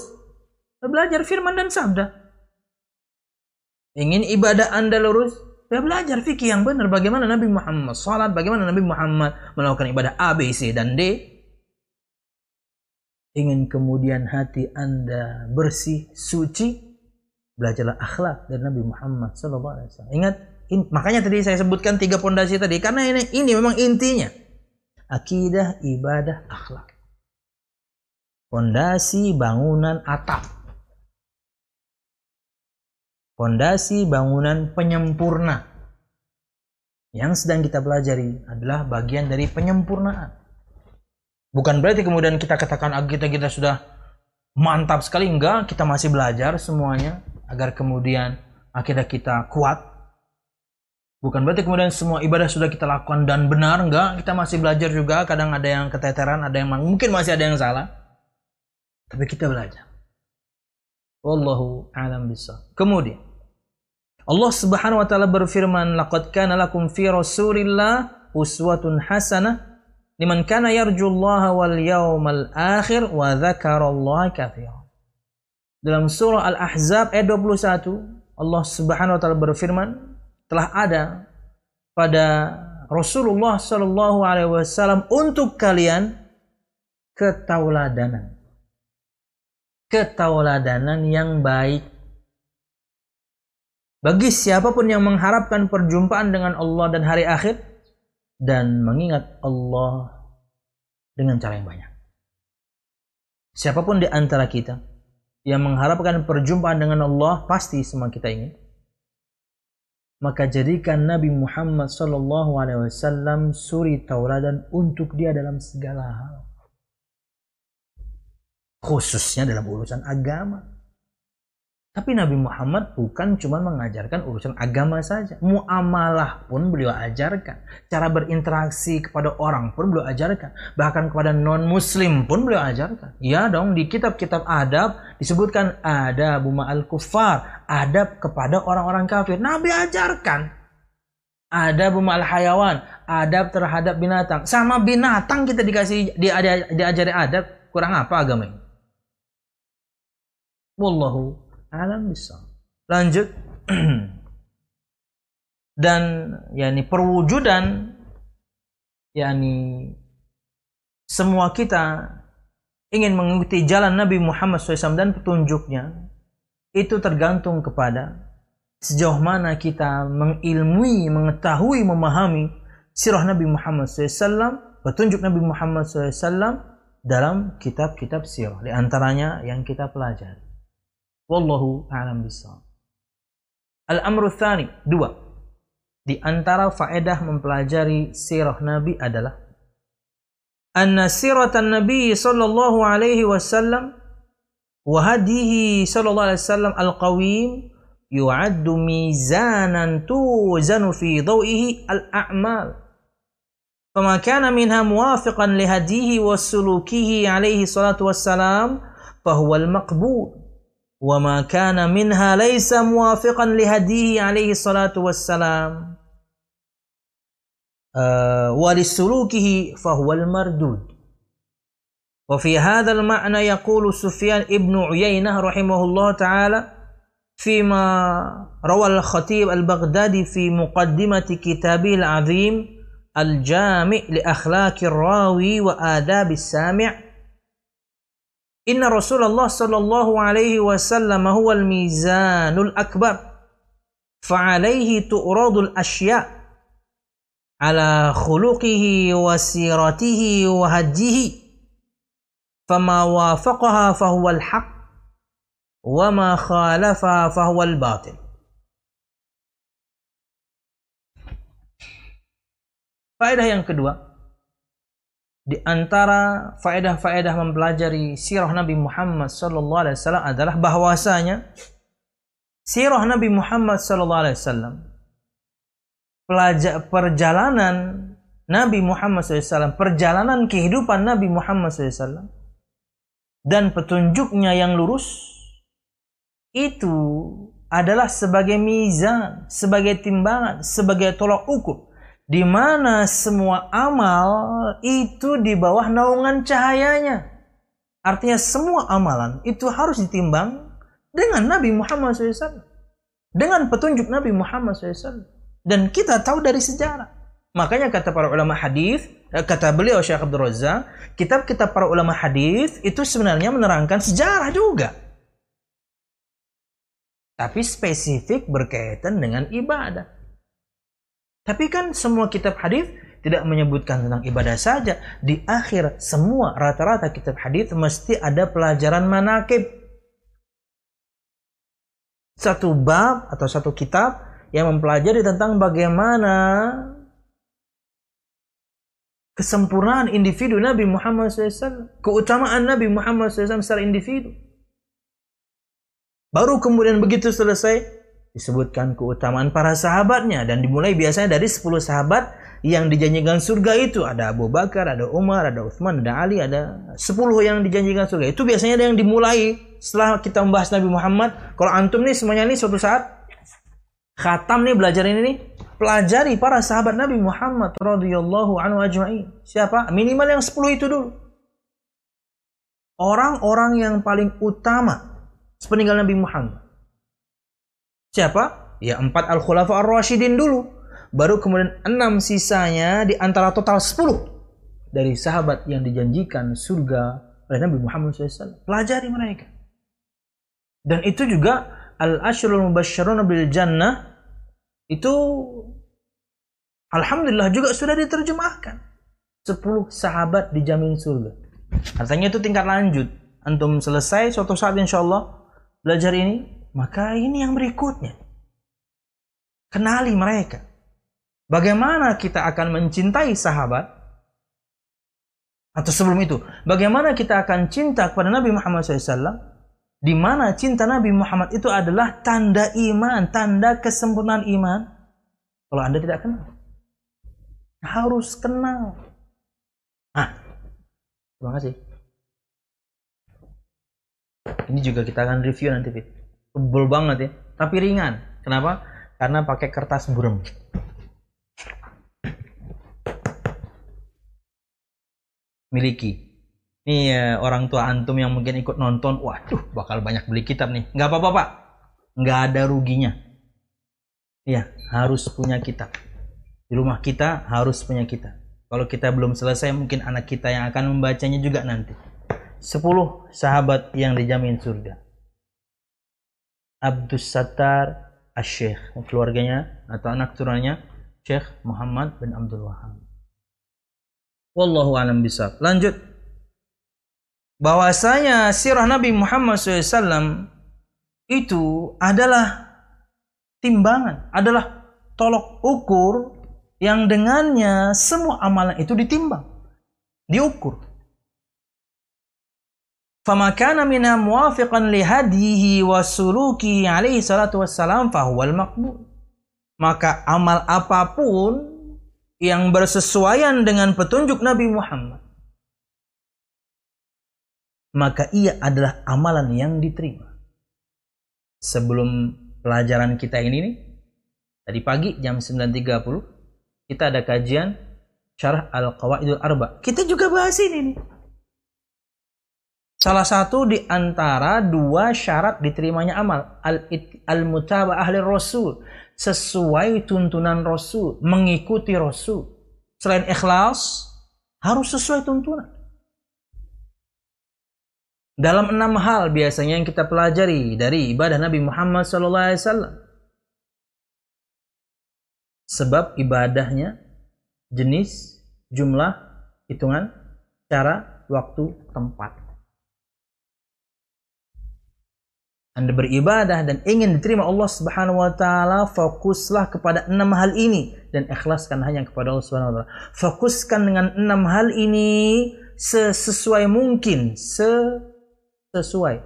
Belajar firman dan sabda. Ingin ibadah Anda lurus? Belajar fikih yang benar. Bagaimana Nabi Muhammad salat, bagaimana Nabi Muhammad melakukan ibadah A, B, C, dan D. Ingin kemudian hati Anda bersih, suci, belajarlah akhlak dari Nabi Muhammad SAW. Ingat, in, makanya tadi saya sebutkan tiga pondasi tadi karena ini ini memang intinya. Akidah, ibadah, akhlak. Pondasi bangunan atap Fondasi bangunan penyempurna. Yang sedang kita pelajari adalah bagian dari penyempurnaan. Bukan berarti kemudian kita katakan ah, kita kita sudah mantap sekali enggak, kita masih belajar semuanya agar kemudian akhirnya kita kuat. Bukan berarti kemudian semua ibadah sudah kita lakukan dan benar enggak, kita masih belajar juga, kadang ada yang keteteran, ada yang mungkin masih ada yang salah. Tapi kita belajar. Wallahu a'lam bisa. Kemudian Allah Subhanahu wa taala berfirman, "Laqad kana lakum fi Rasulillah uswatun hasanah liman kana yarjullaha wal yawmal akhir wa dzakarallaha katsiran." Dalam surah Al-Ahzab ayat 21, Allah Subhanahu wa taala berfirman, telah ada pada Rasulullah Shallallahu alaihi wasallam untuk kalian ketauladanan. Ketauladanan yang baik bagi siapa pun yang mengharapkan perjumpaan dengan Allah dan hari akhir dan mengingat Allah dengan cara yang banyak. Siapa pun di antara kita yang mengharapkan perjumpaan dengan Allah pasti semua kita ingin. Maka jadikan Nabi Muhammad Wasallam suri tauladan untuk dia dalam segala hal, khususnya dalam urusan agama. Tapi Nabi Muhammad bukan cuma mengajarkan urusan agama saja. Muamalah pun beliau ajarkan. Cara berinteraksi kepada orang pun beliau ajarkan. Bahkan kepada non-muslim pun beliau ajarkan. Ya dong, di kitab-kitab adab disebutkan ada buma al-kufar. Adab kepada orang-orang kafir. Nabi ajarkan. Ada buma al-hayawan. Adab terhadap binatang. Sama binatang kita dikasih diajari adab. Kurang apa agama ini? Wallahu alam bisa. Lanjut. Dan yakni perwujudan yakni semua kita ingin mengikuti jalan Nabi Muhammad SAW dan petunjuknya itu tergantung kepada sejauh mana kita mengilmui, mengetahui, memahami sirah Nabi Muhammad SAW, petunjuk Nabi Muhammad SAW dalam kitab-kitab sirah. Di antaranya yang kita pelajari. Wallahu a'lam bishawab. Al-amru tsani, dua. Di antara faedah mempelajari sirah Nabi adalah anna siratan Nabi sallallahu alaihi wasallam wa hadihi sallallahu alaihi wasallam al-qawim yu'addu mizanan tuzanu fi dhawihi al-a'mal فما كان منها موافقا لهديه وسلوكه عليه الصلاة والسلام فهو المقبول وما كان منها ليس موافقا لهديه عليه الصلاة والسلام. آه ولسلوكه فهو المردود. وفي هذا المعنى يقول سفيان ابن عيينة رحمه الله تعالى فيما روى الخطيب البغدادي في مقدمة كتابه العظيم الجامع لأخلاق الراوي وآداب السامع إن رسول الله صلى الله عليه وسلم هو الميزان الأكبر. فعليه تؤرض الأشياء على خلقه وسيرته وهديه. فما وافقها فهو الحق وما خالفها فهو الباطل. Faedah yang kedua, di antara faedah-faedah mempelajari sirah Nabi Muhammad sallallahu alaihi wasallam adalah bahwasanya sirah Nabi Muhammad sallallahu alaihi wasallam perjalanan Nabi Muhammad SAW, perjalanan kehidupan Nabi Muhammad SAW, dan petunjuknya yang lurus, itu adalah sebagai mizan, sebagai timbangan, sebagai tolak ukur di mana semua amal itu di bawah naungan cahayanya. Artinya semua amalan itu harus ditimbang dengan Nabi Muhammad SAW. Dengan petunjuk Nabi Muhammad SAW. Dan kita tahu dari sejarah. Makanya kata para ulama hadis, eh, kata beliau Syekh Abdul Razak, kitab-kitab para ulama hadis itu sebenarnya menerangkan sejarah juga. Tapi spesifik berkaitan dengan ibadah. Tapi kan semua kitab hadis tidak menyebutkan tentang ibadah saja. Di akhir semua rata-rata kitab hadis mesti ada pelajaran manakib. Satu bab atau satu kitab yang mempelajari tentang bagaimana kesempurnaan individu Nabi Muhammad SAW, keutamaan Nabi Muhammad SAW secara individu. Baru kemudian begitu selesai, disebutkan keutamaan para sahabatnya dan dimulai biasanya dari 10 sahabat yang dijanjikan surga itu ada Abu Bakar, ada Umar, ada Uthman, ada Ali, ada 10 yang dijanjikan surga. Itu biasanya yang dimulai setelah kita membahas Nabi Muhammad. Kalau antum nih semuanya nih suatu saat khatam nih belajar ini nih, pelajari para sahabat Nabi Muhammad radhiyallahu anhu ajma'in. Siapa? Minimal yang 10 itu dulu. Orang-orang yang paling utama sepeninggal Nabi Muhammad Siapa? Ya empat al-khulafa ar-rasyidin dulu. Baru kemudian enam sisanya di antara total sepuluh dari sahabat yang dijanjikan surga oleh Nabi Muhammad SAW. Pelajari mereka. Dan itu juga al-ashrul mubasyarun bil jannah itu alhamdulillah juga sudah diterjemahkan. Sepuluh sahabat dijamin surga. Artinya itu tingkat lanjut. Antum selesai suatu saat insya Allah belajar ini maka ini yang berikutnya. Kenali mereka. Bagaimana kita akan mencintai sahabat? Atau sebelum itu, bagaimana kita akan cinta kepada Nabi Muhammad SAW? di mana cinta Nabi Muhammad itu adalah tanda iman, tanda kesempurnaan iman. Kalau Anda tidak kenal, harus kenal. Ah, terima kasih. Ini juga kita akan review nanti, Fit. Tebel banget ya, tapi ringan. Kenapa? Karena pakai kertas burem. Miliki. Ini ya, orang tua antum yang mungkin ikut nonton, waduh, bakal banyak beli kitab nih. Nggak apa-apa, Pak. Nggak ada ruginya. Iya, harus punya kitab. Di rumah kita harus punya kitab. Kalau kita belum selesai, mungkin anak kita yang akan membacanya juga nanti. 10 sahabat yang dijamin surga. Abdus Sattar Asyikh, keluarganya atau anak turunannya Syekh Muhammad bin Abdul Wahab. Wallahu alam bisa. Lanjut bahwasanya sirah Nabi Muhammad SAW itu adalah timbangan, adalah tolok ukur yang dengannya semua amalan itu ditimbang, diukur. Minha muwafiqan li hadihi wa suluki alaihi salatu wassalam fahuwal makbul. Maka amal apa pun yang bersesuaian dengan petunjuk Nabi Muhammad maka ia adalah amalan yang diterima. Sebelum pelajaran kita ini nih, tadi pagi jam 9.30 kita ada kajian Syarah Al-Qawaidul Arba. Kita juga bahas ini nih. Salah satu di antara dua syarat diterimanya amal al-mutabah ahli rasul sesuai tuntunan rasul mengikuti rasul selain ikhlas harus sesuai tuntunan dalam enam hal biasanya yang kita pelajari dari ibadah Nabi Muhammad SAW. Sebab ibadahnya, jenis, jumlah, hitungan, cara, waktu, tempat. Anda beribadah dan ingin diterima Allah Subhanahu wa taala, fokuslah kepada enam hal ini dan ikhlaskan hanya kepada Allah Subhanahu wa taala. Fokuskan dengan enam hal ini sesuai mungkin, se sesuai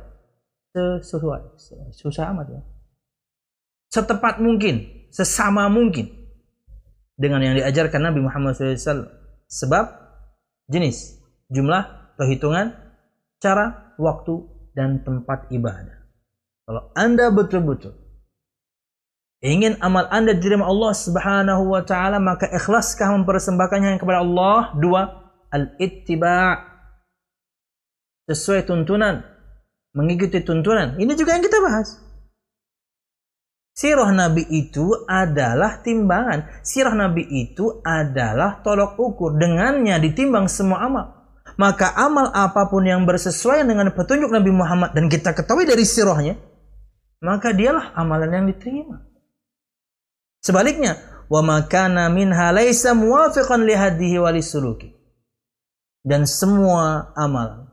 sesuai susah amat ya. Setepat mungkin sesama mungkin. Dengan yang diajarkan Nabi Muhammad SAW sebab jenis jumlah perhitungan cara waktu dan tempat ibadah kalau anda betul-betul ingin amal anda diterima Allah Subhanahu wa taala maka ikhlaskah mempersembahkannya kepada Allah dua al-ittiba sesuai tuntunan mengikuti tuntunan. Ini juga yang kita bahas. Sirah Nabi itu adalah timbangan. Sirah Nabi itu adalah tolok ukur. Dengannya ditimbang semua amal. Maka amal apa pun yang bersesuaian dengan petunjuk Nabi Muhammad dan kita ketahui dari sirahnya, maka dialah amalan yang diterima. Sebaliknya, wa makana minha laisa muwafiqan li Dan semua amalan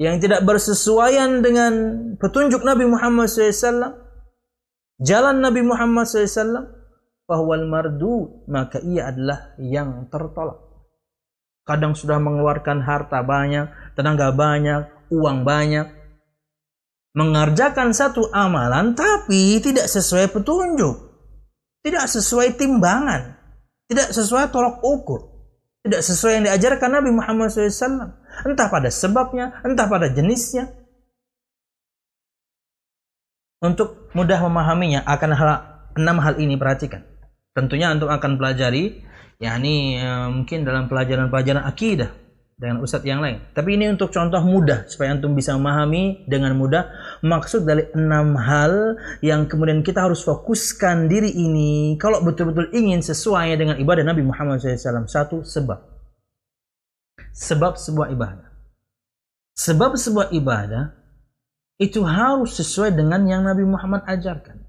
yang tidak bersesuaian dengan petunjuk Nabi Muhammad SAW, jalan Nabi Muhammad SAW, bahwa mardu, maka ia adalah yang tertolak. Kadang sudah mengeluarkan harta banyak, tenaga banyak, uang banyak, mengerjakan satu amalan tapi tidak sesuai petunjuk, tidak sesuai timbangan, tidak sesuai tolok ukur, tidak sesuai yang diajarkan Nabi Muhammad SAW Entah pada sebabnya, entah pada jenisnya. Untuk mudah memahaminya akan hal, enam hal ini perhatikan. Tentunya antum akan pelajari, yakni e, mungkin dalam pelajaran-pelajaran akidah dengan ustadz yang lain. Tapi ini untuk contoh mudah supaya antum bisa memahami dengan mudah maksud dari enam hal yang kemudian kita harus fokuskan diri ini kalau betul-betul ingin sesuai dengan ibadah Nabi Muhammad SAW. Satu sebab sebab sebuah ibadah. Sebab sebuah ibadah itu harus sesuai dengan yang Nabi Muhammad ajarkan.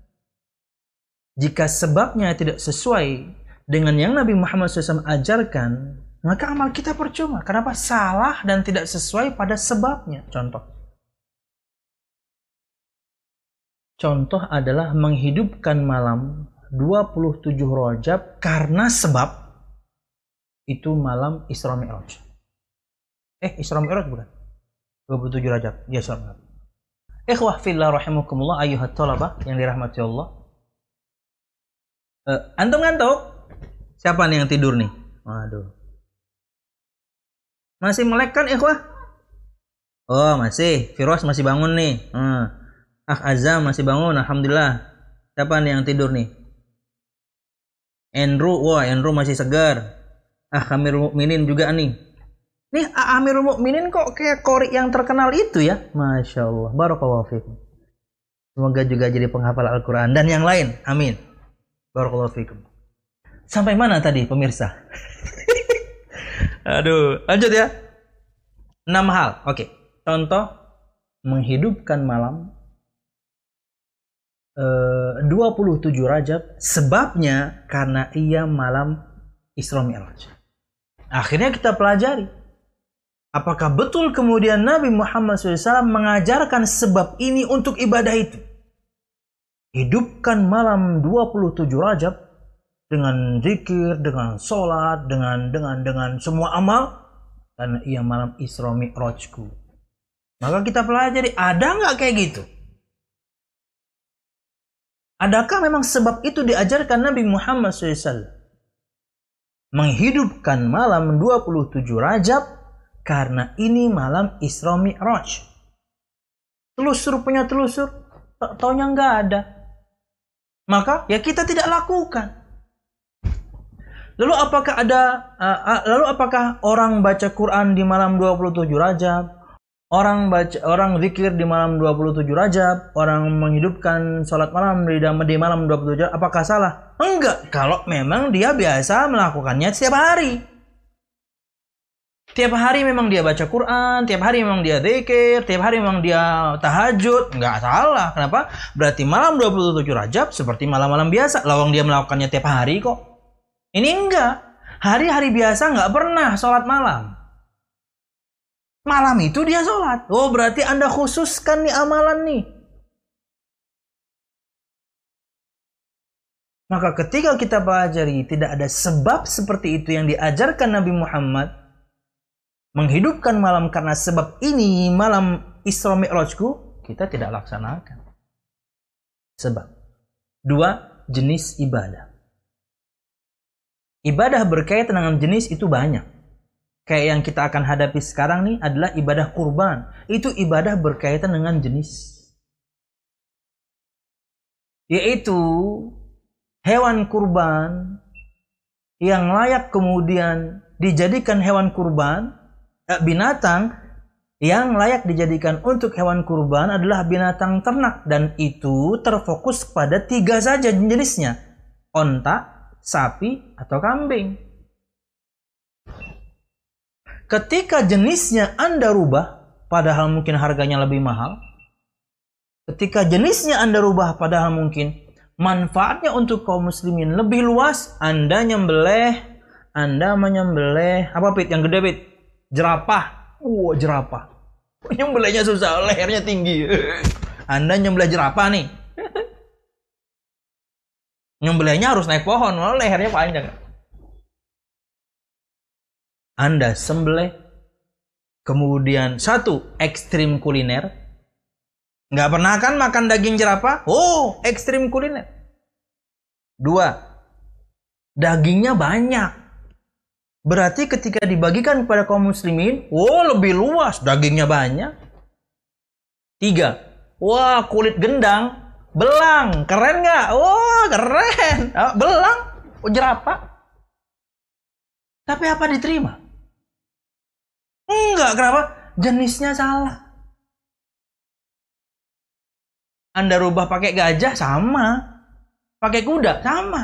Jika sebabnya tidak sesuai dengan yang Nabi Muhammad SAW ajarkan, maka amal kita percuma. Kenapa? Salah dan tidak sesuai pada sebabnya. Contoh. Contoh adalah menghidupkan malam 27 Rajab karena sebab itu malam Isra Mi'raj. Eh, Isra Mi'raj bukan? 27 Rajab. Ya, Isra Mi'raj. Ikhwah fillah rahimakumullah ayuhat talabah yang dirahmati Allah. Uh, antum ngantuk? Siapa nih yang tidur nih? Waduh. Masih melek kan ikhwah? Oh, masih. Firos masih bangun nih. Hmm. Ah, Azam masih bangun. Alhamdulillah. Siapa nih yang tidur nih? Andrew, wah Andrew masih segar. Ah, Amirul Mukminin juga nih. Nih Amirul Mukminin kok kayak kori yang terkenal itu ya? Masya Allah. Barakallahu fikum. Semoga juga jadi penghafal Al-Quran dan yang lain. Amin. Barakallahu fikum. Sampai mana tadi pemirsa? Aduh, lanjut ya. Enam hal. Oke. Contoh menghidupkan malam eh, 27 Rajab sebabnya karena ia malam Isra Mi'raj. Akhirnya kita pelajari. Apakah betul kemudian Nabi Muhammad SAW mengajarkan sebab ini untuk ibadah itu? Hidupkan malam 27 Rajab dengan zikir, dengan sholat, dengan dengan dengan semua amal karena ia malam Isra Mi'rajku. Maka kita pelajari ada nggak kayak gitu? Adakah memang sebab itu diajarkan Nabi Muhammad SAW? menghidupkan malam 27 Rajab karena ini malam Isra Mi'raj. Telusur punya telusur, taunya nggak ada. Maka ya kita tidak lakukan. Lalu apakah ada uh, lalu apakah orang baca Quran di malam 27 Rajab Orang baca orang zikir di malam 27 Rajab, orang menghidupkan sholat malam di, di malam 27 Rajab, apakah salah? Enggak, kalau memang dia biasa melakukannya setiap hari. Tiap hari memang dia baca Quran, tiap hari memang dia zikir, tiap hari memang dia tahajud, enggak salah. Kenapa? Berarti malam 27 Rajab seperti malam-malam biasa. Lawang dia melakukannya tiap hari kok. Ini enggak. Hari-hari biasa enggak pernah sholat malam. Malam itu dia sholat. Oh berarti Anda khususkan nih amalan nih. Maka ketika kita pelajari tidak ada sebab seperti itu yang diajarkan Nabi Muhammad menghidupkan malam karena sebab ini malam Isra Mi'rajku kita tidak laksanakan. Sebab dua jenis ibadah. Ibadah berkaitan dengan jenis itu banyak kayak yang kita akan hadapi sekarang nih adalah ibadah kurban. Itu ibadah berkaitan dengan jenis. Yaitu hewan kurban yang layak kemudian dijadikan hewan kurban, eh, binatang yang layak dijadikan untuk hewan kurban adalah binatang ternak dan itu terfokus pada tiga saja jenisnya onta, sapi, atau kambing. Ketika jenisnya Anda rubah, padahal mungkin harganya lebih mahal. Ketika jenisnya Anda rubah, padahal mungkin manfaatnya untuk kaum muslimin lebih luas, Anda nyembelih, Anda menyembelih, apa Pit? Yang gede Pit? Jerapah. Wow, jerapah. Nyembelihnya susah, lehernya tinggi. Anda nyembelih jerapah nih. Nyembelihnya harus naik pohon, lehernya panjang. Anda sembelih. Kemudian satu, ekstrim kuliner. Nggak pernah kan makan daging jerapah? Oh, ekstrim kuliner. Dua, dagingnya banyak. Berarti ketika dibagikan kepada kaum muslimin, oh lebih luas, dagingnya banyak. Tiga, wah kulit gendang, belang, keren nggak? Wah keren, ah, belang, oh, jerapah. Tapi apa diterima? Enggak, kenapa? Jenisnya salah. Anda rubah pakai gajah sama. Pakai kuda sama.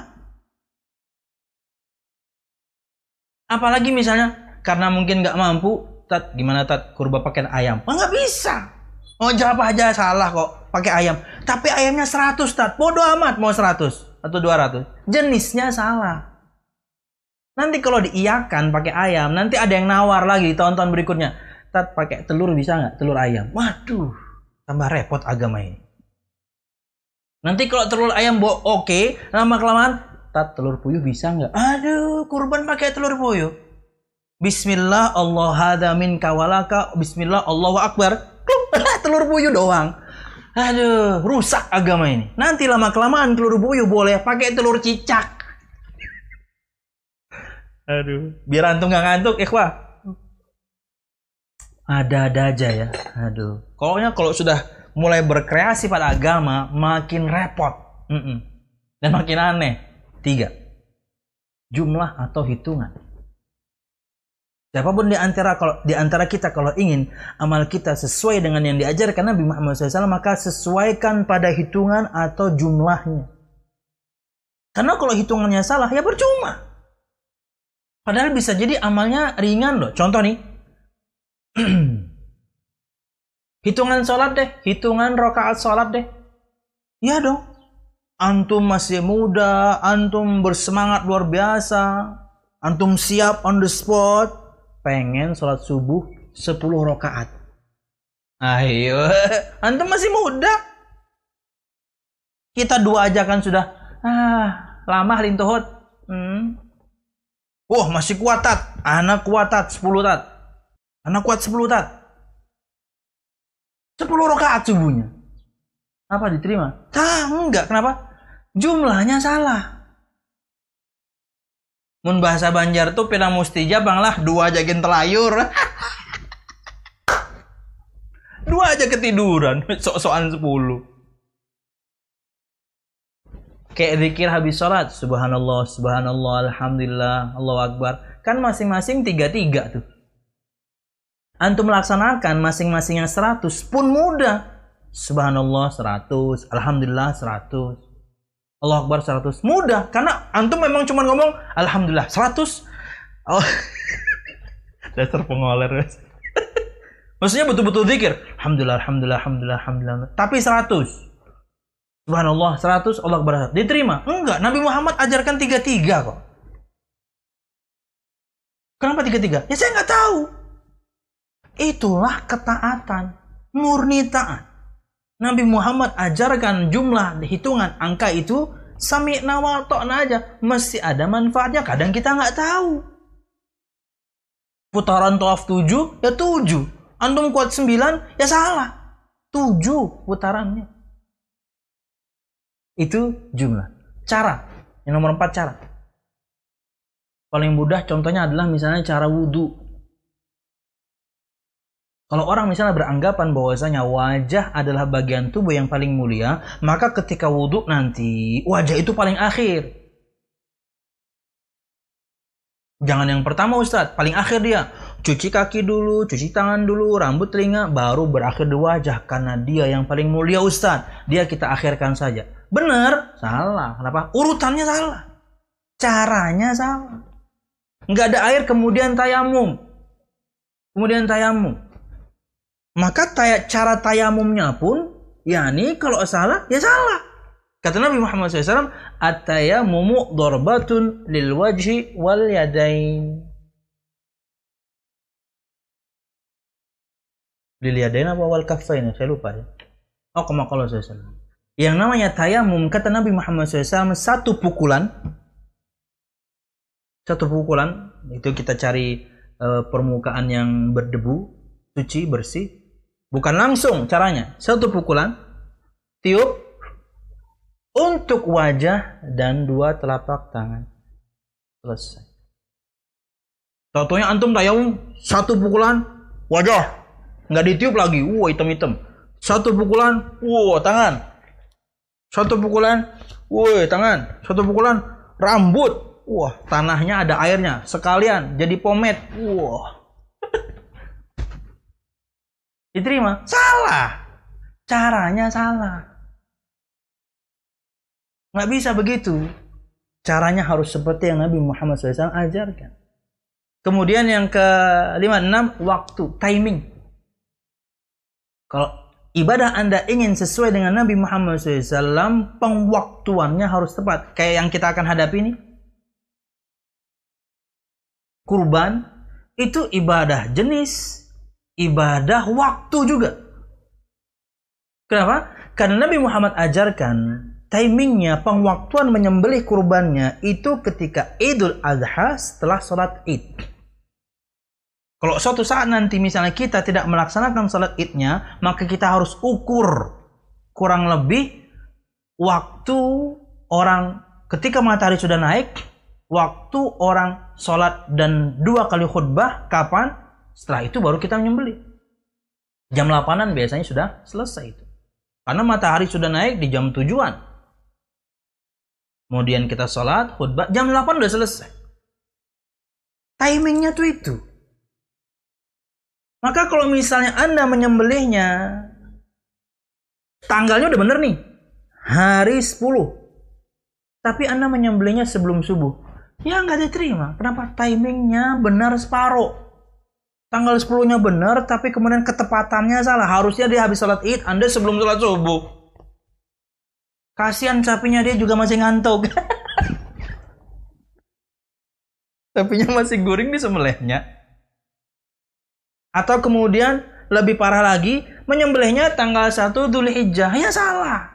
Apalagi misalnya karena mungkin nggak mampu, tat gimana tat kurba pakai ayam? Oh, nggak bisa. Oh jawab aja salah kok pakai ayam. Tapi ayamnya 100 tat. Bodoh amat mau 100 atau 200. Jenisnya salah. Nanti kalau diiakan pakai ayam, nanti ada yang nawar lagi di tahun-tahun berikutnya. Tat pakai telur bisa nggak? Telur ayam. Waduh, tambah repot agama ini. Nanti kalau telur ayam bo oke, okay, lama kelamaan tat telur puyuh bisa nggak? Aduh, kurban pakai telur puyuh. Bismillah Allah hada min kawalaka. Bismillah Allahu akbar. telur puyuh doang. Aduh, rusak agama ini. Nanti lama kelamaan telur buyuh boleh pakai telur cicak. Aduh, biar antum nggak ngantuk, ikhwah. Ada-ada aja ya. Aduh. Pokoknya kalau sudah mulai berkreasi pada agama, makin repot. Mm -mm. Dan makin aneh. Tiga. Jumlah atau hitungan. Siapa pun di antara kalau di antara kita kalau ingin amal kita sesuai dengan yang diajarkan Nabi Muhammad SAW maka sesuaikan pada hitungan atau jumlahnya. Karena kalau hitungannya salah ya percuma. Padahal bisa jadi amalnya ringan loh. Contoh nih. hitungan sholat deh. Hitungan rokaat sholat deh. Ya dong. Antum masih muda. Antum bersemangat luar biasa. Antum siap on the spot pengen sholat subuh 10 rakaat. Ayo, antum masih muda. Kita dua aja kan sudah ah lama lintuhut. Hmm. Wah, masih kuat tat. Anak kuat tat 10 tat. Anak kuat 10 tat. 10 rakaat subuhnya. Apa diterima? Ah, enggak. Kenapa? Jumlahnya salah. Mun bahasa Banjar tuh pina musti jabang lah dua aja telayur. dua aja ketiduran, sok-sokan sepuluh. Kayak zikir habis sholat, subhanallah, subhanallah, alhamdulillah, Allah akbar. Kan masing-masing tiga-tiga tuh. Antum melaksanakan masing-masing yang seratus pun mudah. Subhanallah seratus, alhamdulillah seratus. Allah Akbar 100. Mudah karena antum memang cuma ngomong alhamdulillah 100. Oh. Dasar pengoler. Maksudnya betul-betul zikir. Alhamdulillah, alhamdulillah, alhamdulillah, alhamdulillah. Tapi 100. Subhanallah 100 Allah Akbar. Diterima? Enggak, Nabi Muhammad ajarkan tiga-tiga kok. Kenapa tiga-tiga? Ya saya nggak tahu. Itulah ketaatan. Murni taat. Nabi Muhammad ajarkan jumlah hitungan angka itu sami nawal aja. Mesti ada manfaatnya kadang kita nggak tahu. Putaran tawaf tujuh ya tujuh. Antum kuat sembilan ya salah. Tujuh putarannya. Itu jumlah. Cara. Yang nomor empat cara. Paling mudah contohnya adalah misalnya cara wudhu kalau orang misalnya beranggapan bahwasanya wajah adalah bagian tubuh yang paling mulia, maka ketika wudhu nanti wajah itu paling akhir. Jangan yang pertama Ustadz, paling akhir dia. Cuci kaki dulu, cuci tangan dulu, rambut telinga, baru berakhir di wajah. Karena dia yang paling mulia Ustadz. Dia kita akhirkan saja. Benar? Salah. Kenapa? Urutannya salah. Caranya salah. Nggak ada air kemudian tayamum. Kemudian tayamum. Maka taya, cara tayamumnya pun, yakni kalau salah, ya salah. Kata Nabi Muhammad SAW, At-tayamumu dorbatun lil wajhi wal yadain. Lil yadain apa wal kafain? Saya lupa ya. Oh, kama kalau SAW. Yang namanya tayamum, kata Nabi Muhammad SAW, satu pukulan. Satu pukulan, itu kita cari uh, permukaan yang berdebu, suci, bersih Bukan langsung caranya. Satu pukulan, tiup untuk wajah dan dua telapak tangan. Selesai. Contohnya antum tayamum satu pukulan wajah nggak ditiup lagi, wah hitam-hitam. Satu pukulan, wah tangan. Satu pukulan, wah tangan. Satu pukulan, rambut. Wah, tanahnya ada airnya. Sekalian jadi pomade. Wah. Diterima? Salah. Caranya salah. Nggak bisa begitu. Caranya harus seperti yang Nabi Muhammad SAW ajarkan. Kemudian yang ke lima enam waktu, timing. Kalau ibadah Anda ingin sesuai dengan Nabi Muhammad SAW, pengwaktuannya harus tepat. Kayak yang kita akan hadapi ini. Kurban itu ibadah jenis ibadah waktu juga. Kenapa? Karena Nabi Muhammad ajarkan timingnya pengwaktuan menyembelih kurbannya itu ketika Idul Adha setelah sholat Id. Kalau suatu saat nanti misalnya kita tidak melaksanakan sholat Idnya, maka kita harus ukur kurang lebih waktu orang ketika matahari sudah naik, waktu orang sholat dan dua kali khutbah, kapan? Setelah itu baru kita menyembelih. Jam 8 biasanya sudah selesai itu. Karena matahari sudah naik di jam tujuan. Kemudian kita sholat, khutbah, jam 8 udah selesai. Timingnya tuh itu. Maka kalau misalnya Anda menyembelihnya, tanggalnya udah bener nih. Hari 10. Tapi Anda menyembelihnya sebelum subuh. Ya nggak diterima. Kenapa? Timingnya benar separuh. Tanggal 10-nya benar, tapi kemudian ketepatannya salah. Harusnya dia habis sholat id, Anda sebelum sholat subuh. Kasihan sapinya dia juga masih ngantuk. sapinya masih guring di sembelihnya. Atau kemudian lebih parah lagi, menyembelihnya tanggal 1 Dhul Hijjah. Ya salah.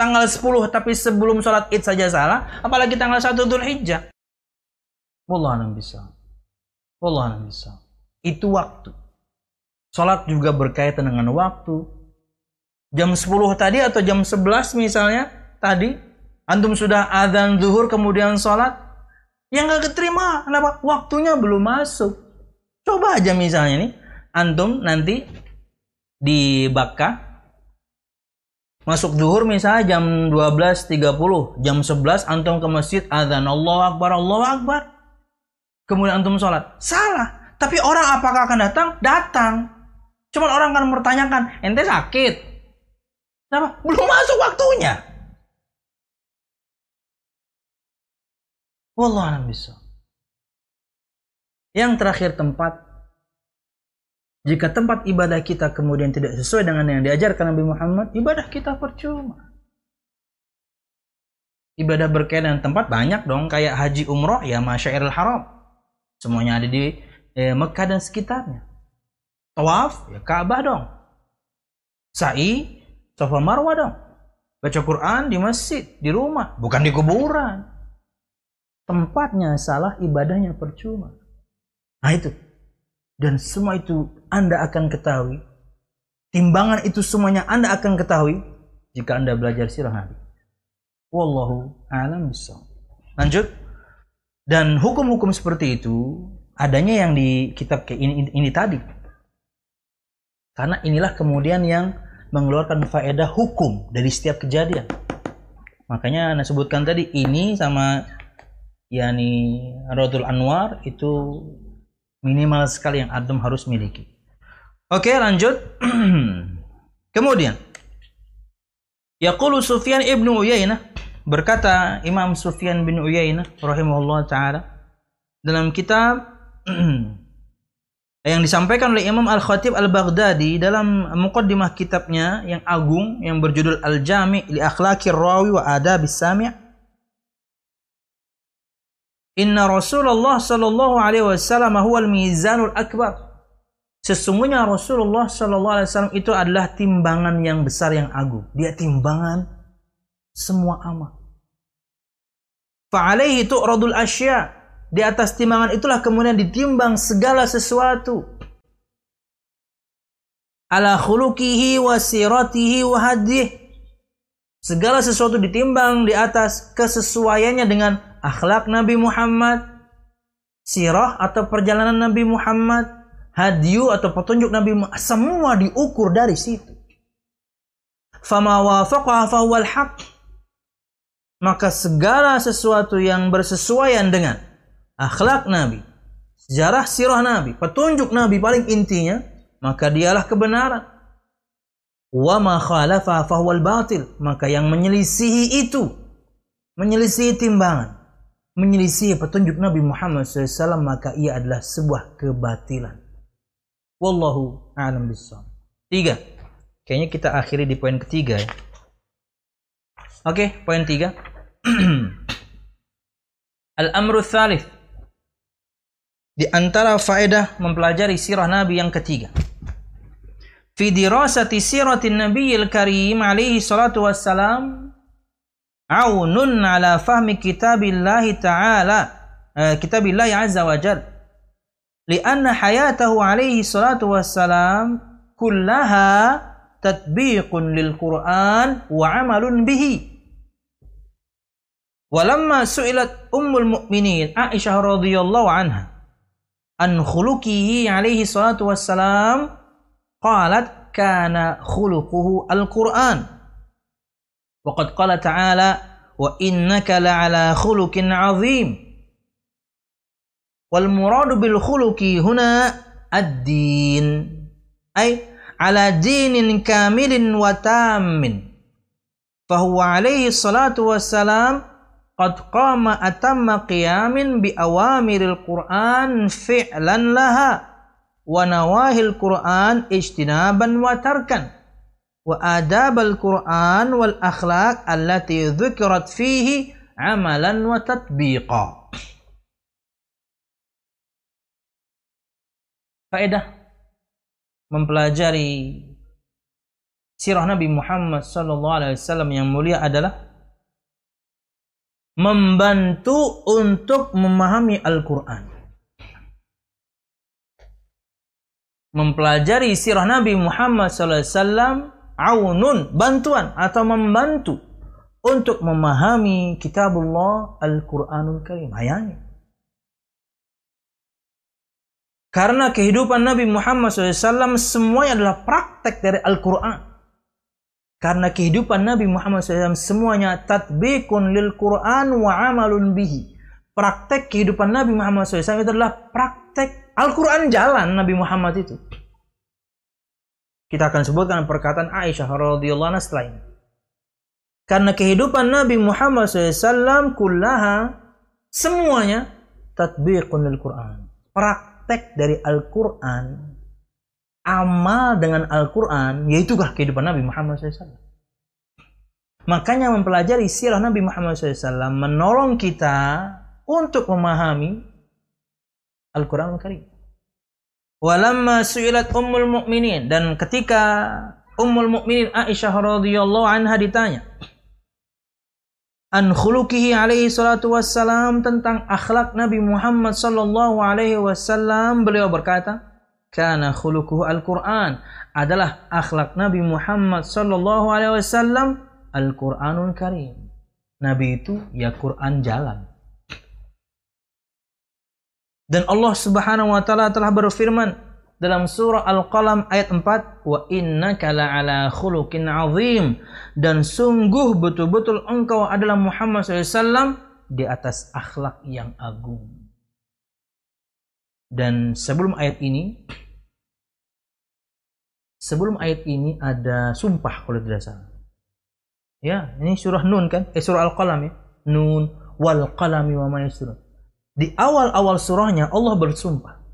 Tanggal 10 tapi sebelum sholat id saja salah. Apalagi tanggal 1 Dhul Hijjah. Wallah bisa. Wallah bisa itu waktu. Sholat juga berkaitan dengan waktu. Jam 10 tadi atau jam 11 misalnya tadi antum sudah adzan zuhur kemudian sholat yang gak keterima. Kenapa? Waktunya belum masuk. Coba aja misalnya nih antum nanti di Bakka masuk zuhur misalnya jam 12.30 jam 11 antum ke masjid adzan Allah Akbar Allah Akbar. Kemudian antum sholat. Salah tapi orang apakah akan datang? Datang. Cuman orang akan bertanyakan, ente sakit? Kenapa? Belum masuk waktunya. Wallah bisa. Yang terakhir tempat. Jika tempat ibadah kita kemudian tidak sesuai dengan yang diajarkan Nabi Muhammad, ibadah kita percuma. Ibadah berkaitan tempat banyak dong, kayak haji umroh ya masyairul haram. Semuanya ada di eh, Mekah dan sekitarnya. Tawaf, ya Ka'bah dong. Sa'i, Safa Marwah dong. Baca Quran di masjid, di rumah, bukan di kuburan. Tempatnya salah, ibadahnya percuma. Nah itu. Dan semua itu Anda akan ketahui. Timbangan itu semuanya Anda akan ketahui jika Anda belajar sirah Nabi. Wallahu a'lam. Lanjut. Dan hukum-hukum seperti itu adanya yang di kitab ini, ini, ini tadi. Karena inilah kemudian yang mengeluarkan faedah hukum dari setiap kejadian. Makanya Anda sebutkan tadi ini sama yakni Rodul Anwar itu minimal sekali yang Adam harus miliki. Oke, lanjut. Kemudian Yaqulu Sufyan ibnu Uyainah berkata Imam Sufyan bin Uyainah rahimahullah taala dalam kitab yang disampaikan oleh Imam Al-Khatib Al-Baghdadi dalam mukaddimah kitabnya yang agung yang berjudul Al-Jami' li Akhlaqir Rawi wa Adabis Sami' Inna Rasulullah sallallahu alaihi wasallam huwa al-mizanul akbar. Sesungguhnya Rasulullah sallallahu alaihi wasallam itu adalah timbangan yang besar yang agung. Dia timbangan semua amal. Fa'alaihi tu'radul asya' Di atas timbangan itulah kemudian ditimbang segala sesuatu. Ala khuluqihi wa siratihi wa hadih. Segala sesuatu ditimbang di atas kesesuaiannya dengan akhlak Nabi Muhammad, sirah atau perjalanan Nabi Muhammad, hadyu atau petunjuk Nabi Muhammad, semua diukur dari situ. Fama wafaqaha fahuwal haq. Maka segala sesuatu yang bersesuaian dengan akhlak Nabi, sejarah sirah Nabi, petunjuk Nabi paling intinya, maka dialah kebenaran. Wa ma khalafa fahuwal batil. Maka yang menyelisihi itu, menyelisihi timbangan, menyelisihi petunjuk Nabi Muhammad SAW, maka ia adalah sebuah kebatilan. Wallahu a'lam bishawab. Tiga. Kayaknya kita akhiri di poin ketiga ya. Oke, okay, poin tiga. Al-amru thalith di antara faedah mempelajari sirah Nabi yang ketiga. Fi dirasati siratin Nabiyil Karim alaihi salatu wassalam aunun ala fahmi kitabillahi ta'ala eh, kitabillahi azza wa jal lianna hayatahu alaihi salatu wassalam kullaha tatbiqun lil Qur'an wa amalun bihi. Walamma su'ilat ummul mu'minin Aisyah radhiyallahu anha an khuluqihi alaihi salatu wassalam qalat kana khuluquhu al-Qur'an. Waqad qala ta'ala wa innaka la'ala khuluqin 'azim. Wal muradu bil khuluqi huna ad-din. Ay ala dinin kamilin wa tammin. Qad qama atamma qiyamin bi awamiril Qur'an fi'lan laha wa nawahil Qur'an ijtinaban wa tarkan wa adabal Qur'an wal akhlaq allati dhukirat fihi amalan wa tatbiqa. Faedah mempelajari sirah Nabi Muhammad sallallahu alaihi wasallam yang mulia adalah membantu untuk memahami Al-Qur'an. Mempelajari sirah Nabi Muhammad wasallam aunun bantuan atau membantu untuk memahami kitabullah Al-Qur'anul Karim. Hayangnya. Karena kehidupan Nabi Muhammad SAW semuanya adalah praktek dari Al-Quran. Karena kehidupan Nabi Muhammad SAW semuanya tatbikun lil Quran wa amalun bihi. Praktek kehidupan Nabi Muhammad SAW itu adalah praktek Al-Quran jalan Nabi Muhammad itu. Kita akan sebutkan perkataan Aisyah radhiyallahu anha setelah ini. Karena kehidupan Nabi Muhammad SAW kullaha semuanya tatbikun lil Quran. Praktek dari Al-Quran, amal dengan Al-Quran, yaitukah kehidupan Nabi Muhammad SAW. Makanya mempelajari sirah Nabi Muhammad SAW menolong kita untuk memahami Al-Quran Al-Karim. Walamma su'ilat ummul mu'minin. Dan ketika ummul mu'minin Aisyah radhiyallahu anha ditanya, an khuluqihi alaihi salatu wassalam tentang akhlak Nabi Muhammad sallallahu alaihi wasallam beliau berkata kana khuluquhu al-Qur'an. Adalah akhlak Nabi Muhammad sallallahu alaihi wasallam Al-Qur'anul Karim. Nabi itu ya Quran jalan. Dan Allah Subhanahu wa taala telah berfirman dalam surah Al-Qalam ayat 4 wa innaka la'ala khuluqin azim. Dan sungguh betul-betul engkau adalah Muhammad SAW di atas akhlak yang agung. Dan sebelum ayat ini sebelum ayat ini ada sumpah kalau tidak salah. Ya, ini surah Nun kan? Eh surah Al-Qalam ya. Nun wal qalami wa ma Di awal-awal surahnya Allah bersumpah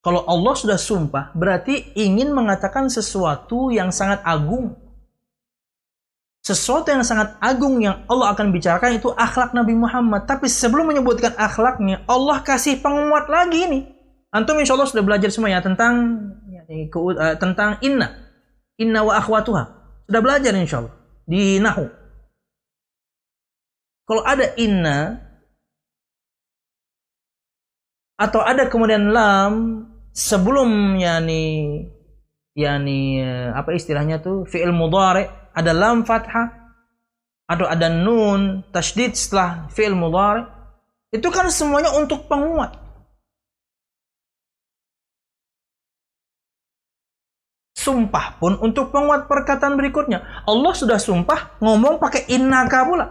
kalau Allah sudah sumpah, berarti ingin mengatakan sesuatu yang sangat agung. Sesuatu yang sangat agung yang Allah akan bicarakan itu akhlak Nabi Muhammad. Tapi sebelum menyebutkan akhlaknya, Allah kasih penguat lagi nih. Antum insya Allah sudah belajar semua ya tentang ya, uh, tentang inna. Inna wa akhwatuha. Sudah belajar insya Allah. Di Nahu. Kalau ada inna, atau ada kemudian lam sebelum yani yani apa istilahnya tuh fi'il mudhari ada lam fathah atau ada nun tasydid setelah fi'il mudhari itu kan semuanya untuk penguat sumpah pun untuk penguat perkataan berikutnya Allah sudah sumpah ngomong pakai innaka pula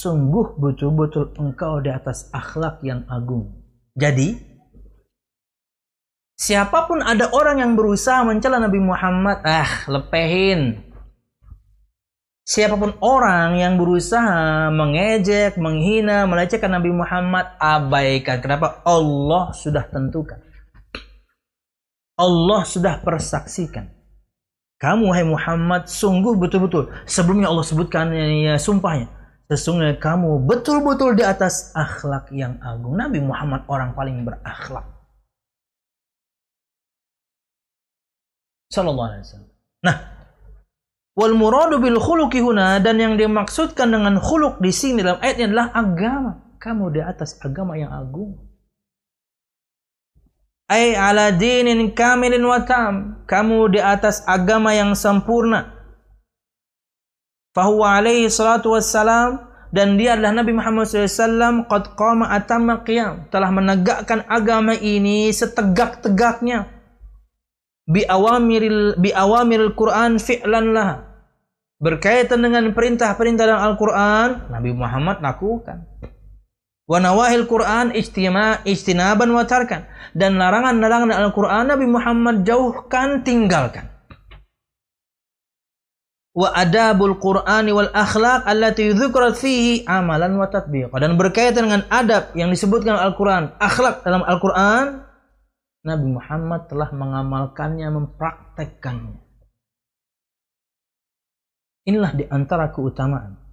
sungguh betul-betul engkau di atas akhlak yang agung jadi Siapa pun ada orang yang berusaha mencela Nabi Muhammad, ah, lepehin. Siapa pun orang yang berusaha mengejek, menghina, melecehkan Nabi Muhammad, abaikan. Kenapa? Allah sudah tentukan. Allah sudah persaksikan. Kamu, hai Muhammad, sungguh betul-betul. Sebelumnya Allah sebutkan ya, sumpahnya. Sesungguhnya kamu betul-betul di atas akhlak yang agung. Nabi Muhammad orang paling berakhlak. Sallallahu alaihi wasallam. Nah, wal muradu bil khuluqi huna dan yang dimaksudkan dengan khuluq di sini dalam ayat ini adalah agama. Kamu di atas agama yang agung. Ay ala dinin kamilin wa. Kamu di atas agama yang sempurna. Fahuwa alaihi salatu wassalam. Dan dia adalah Nabi Muhammad SAW qad qama atamma qiyam. Telah menegakkan agama ini setegak-tegaknya. Bi awamiril bi awamiril Quran fi'lan lah berkaitan dengan perintah-perintah dalam Al-Quran Nabi Muhammad lakukan wa nawahil Quran istinaban wa tarkan. Dan larangan-larangan Al-Quran Nabi Muhammad jauhkan tinggalkan. Wa adabul Qur'ani wal akhlaq allati dzukrat fihi amalan wa tatbiq dan berkaitan dengan adab yang disebutkan Al-Quran akhlak dalam Al-Quran Nabi Muhammad telah mengamalkannya mempraktekkannya. Inilah di antara keutamaan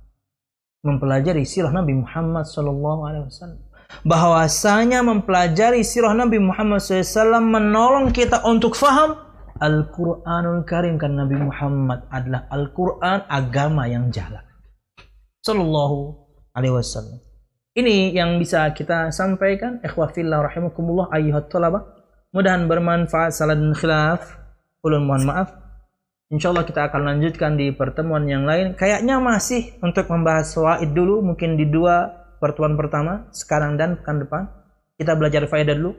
mempelajari sirah Nabi Muhammad sallallahu alaihi wasallam. Bahwasanya mempelajari sirah Nabi Muhammad SAW menolong kita untuk faham Al-Quranul Karim kan Nabi Muhammad adalah Al-Quran agama yang jalan. Sallallahu alaihi wasallam. Ini yang bisa kita sampaikan. Ikhwafillah rahimakumullah ayyuhat talabah. Mudahan bermanfaat salah dan khilaf. Ulun mohon maaf. Insya Allah kita akan lanjutkan di pertemuan yang lain. Kayaknya masih untuk membahas waid dulu, mungkin di dua pertemuan pertama, sekarang dan pekan depan. Kita belajar faedah dulu.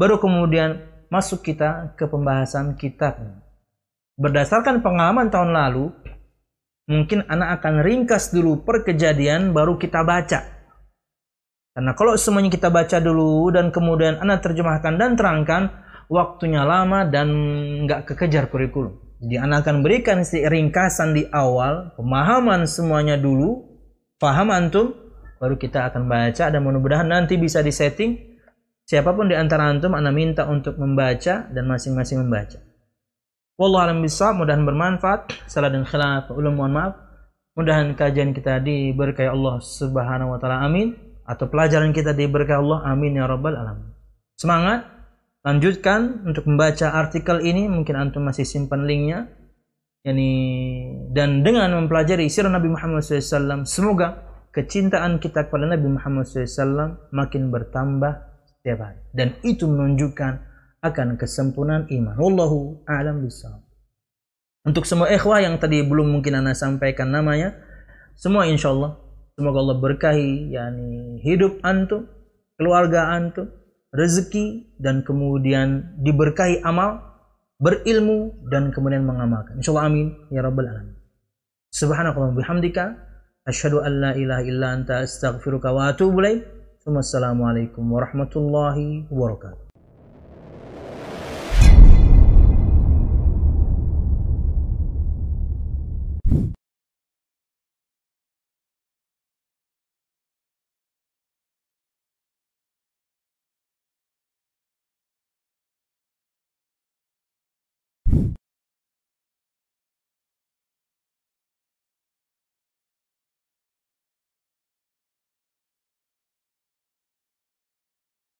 Baru kemudian masuk kita ke pembahasan kitab. Berdasarkan pengalaman tahun lalu, mungkin anak akan ringkas dulu per kejadian baru kita baca. Karena kalau semuanya kita baca dulu dan kemudian anak terjemahkan dan terangkan, waktunya lama dan nggak kekejar kurikulum. Jadi anak akan berikan si ringkasan di awal, pemahaman semuanya dulu, paham antum, baru kita akan baca dan mudah-mudahan nanti bisa disetting. Siapa pun di antara antum, anak minta untuk membaca dan masing-masing membaca. Wallahu alam bisa, mudahan bermanfaat. Salah dan khilaf, ulum mohon maaf. Mudahan kajian kita diberkahi Allah Subhanahu wa taala. Amin. Atau pelajaran kita diberkahi Allah. Amin ya rabbal alamin. Semangat lanjutkan untuk membaca artikel ini mungkin antum masih simpan linknya. Yani dan dengan mempelajari sirah Nabi Muhammad SAW semoga kecintaan kita kepada Nabi Muhammad SAW makin bertambah setiap hari. Dan itu menunjukkan akan kesempurnaan iman. Wallahu a'lam bishawab untuk semua ikhwah yang tadi belum mungkin anda sampaikan namanya semua insyaallah semoga Allah berkahi yani hidup antum keluarga antum rezeki dan kemudian diberkahi amal, berilmu dan kemudian mengamalkan. Insyaallah amin ya rabbal alamin. Subhanakallah bihamdika asyhadu an la ilaha illa anta astaghfiruka wa atubu ilaik. Wassalamualaikum warahmatullahi wabarakatuh.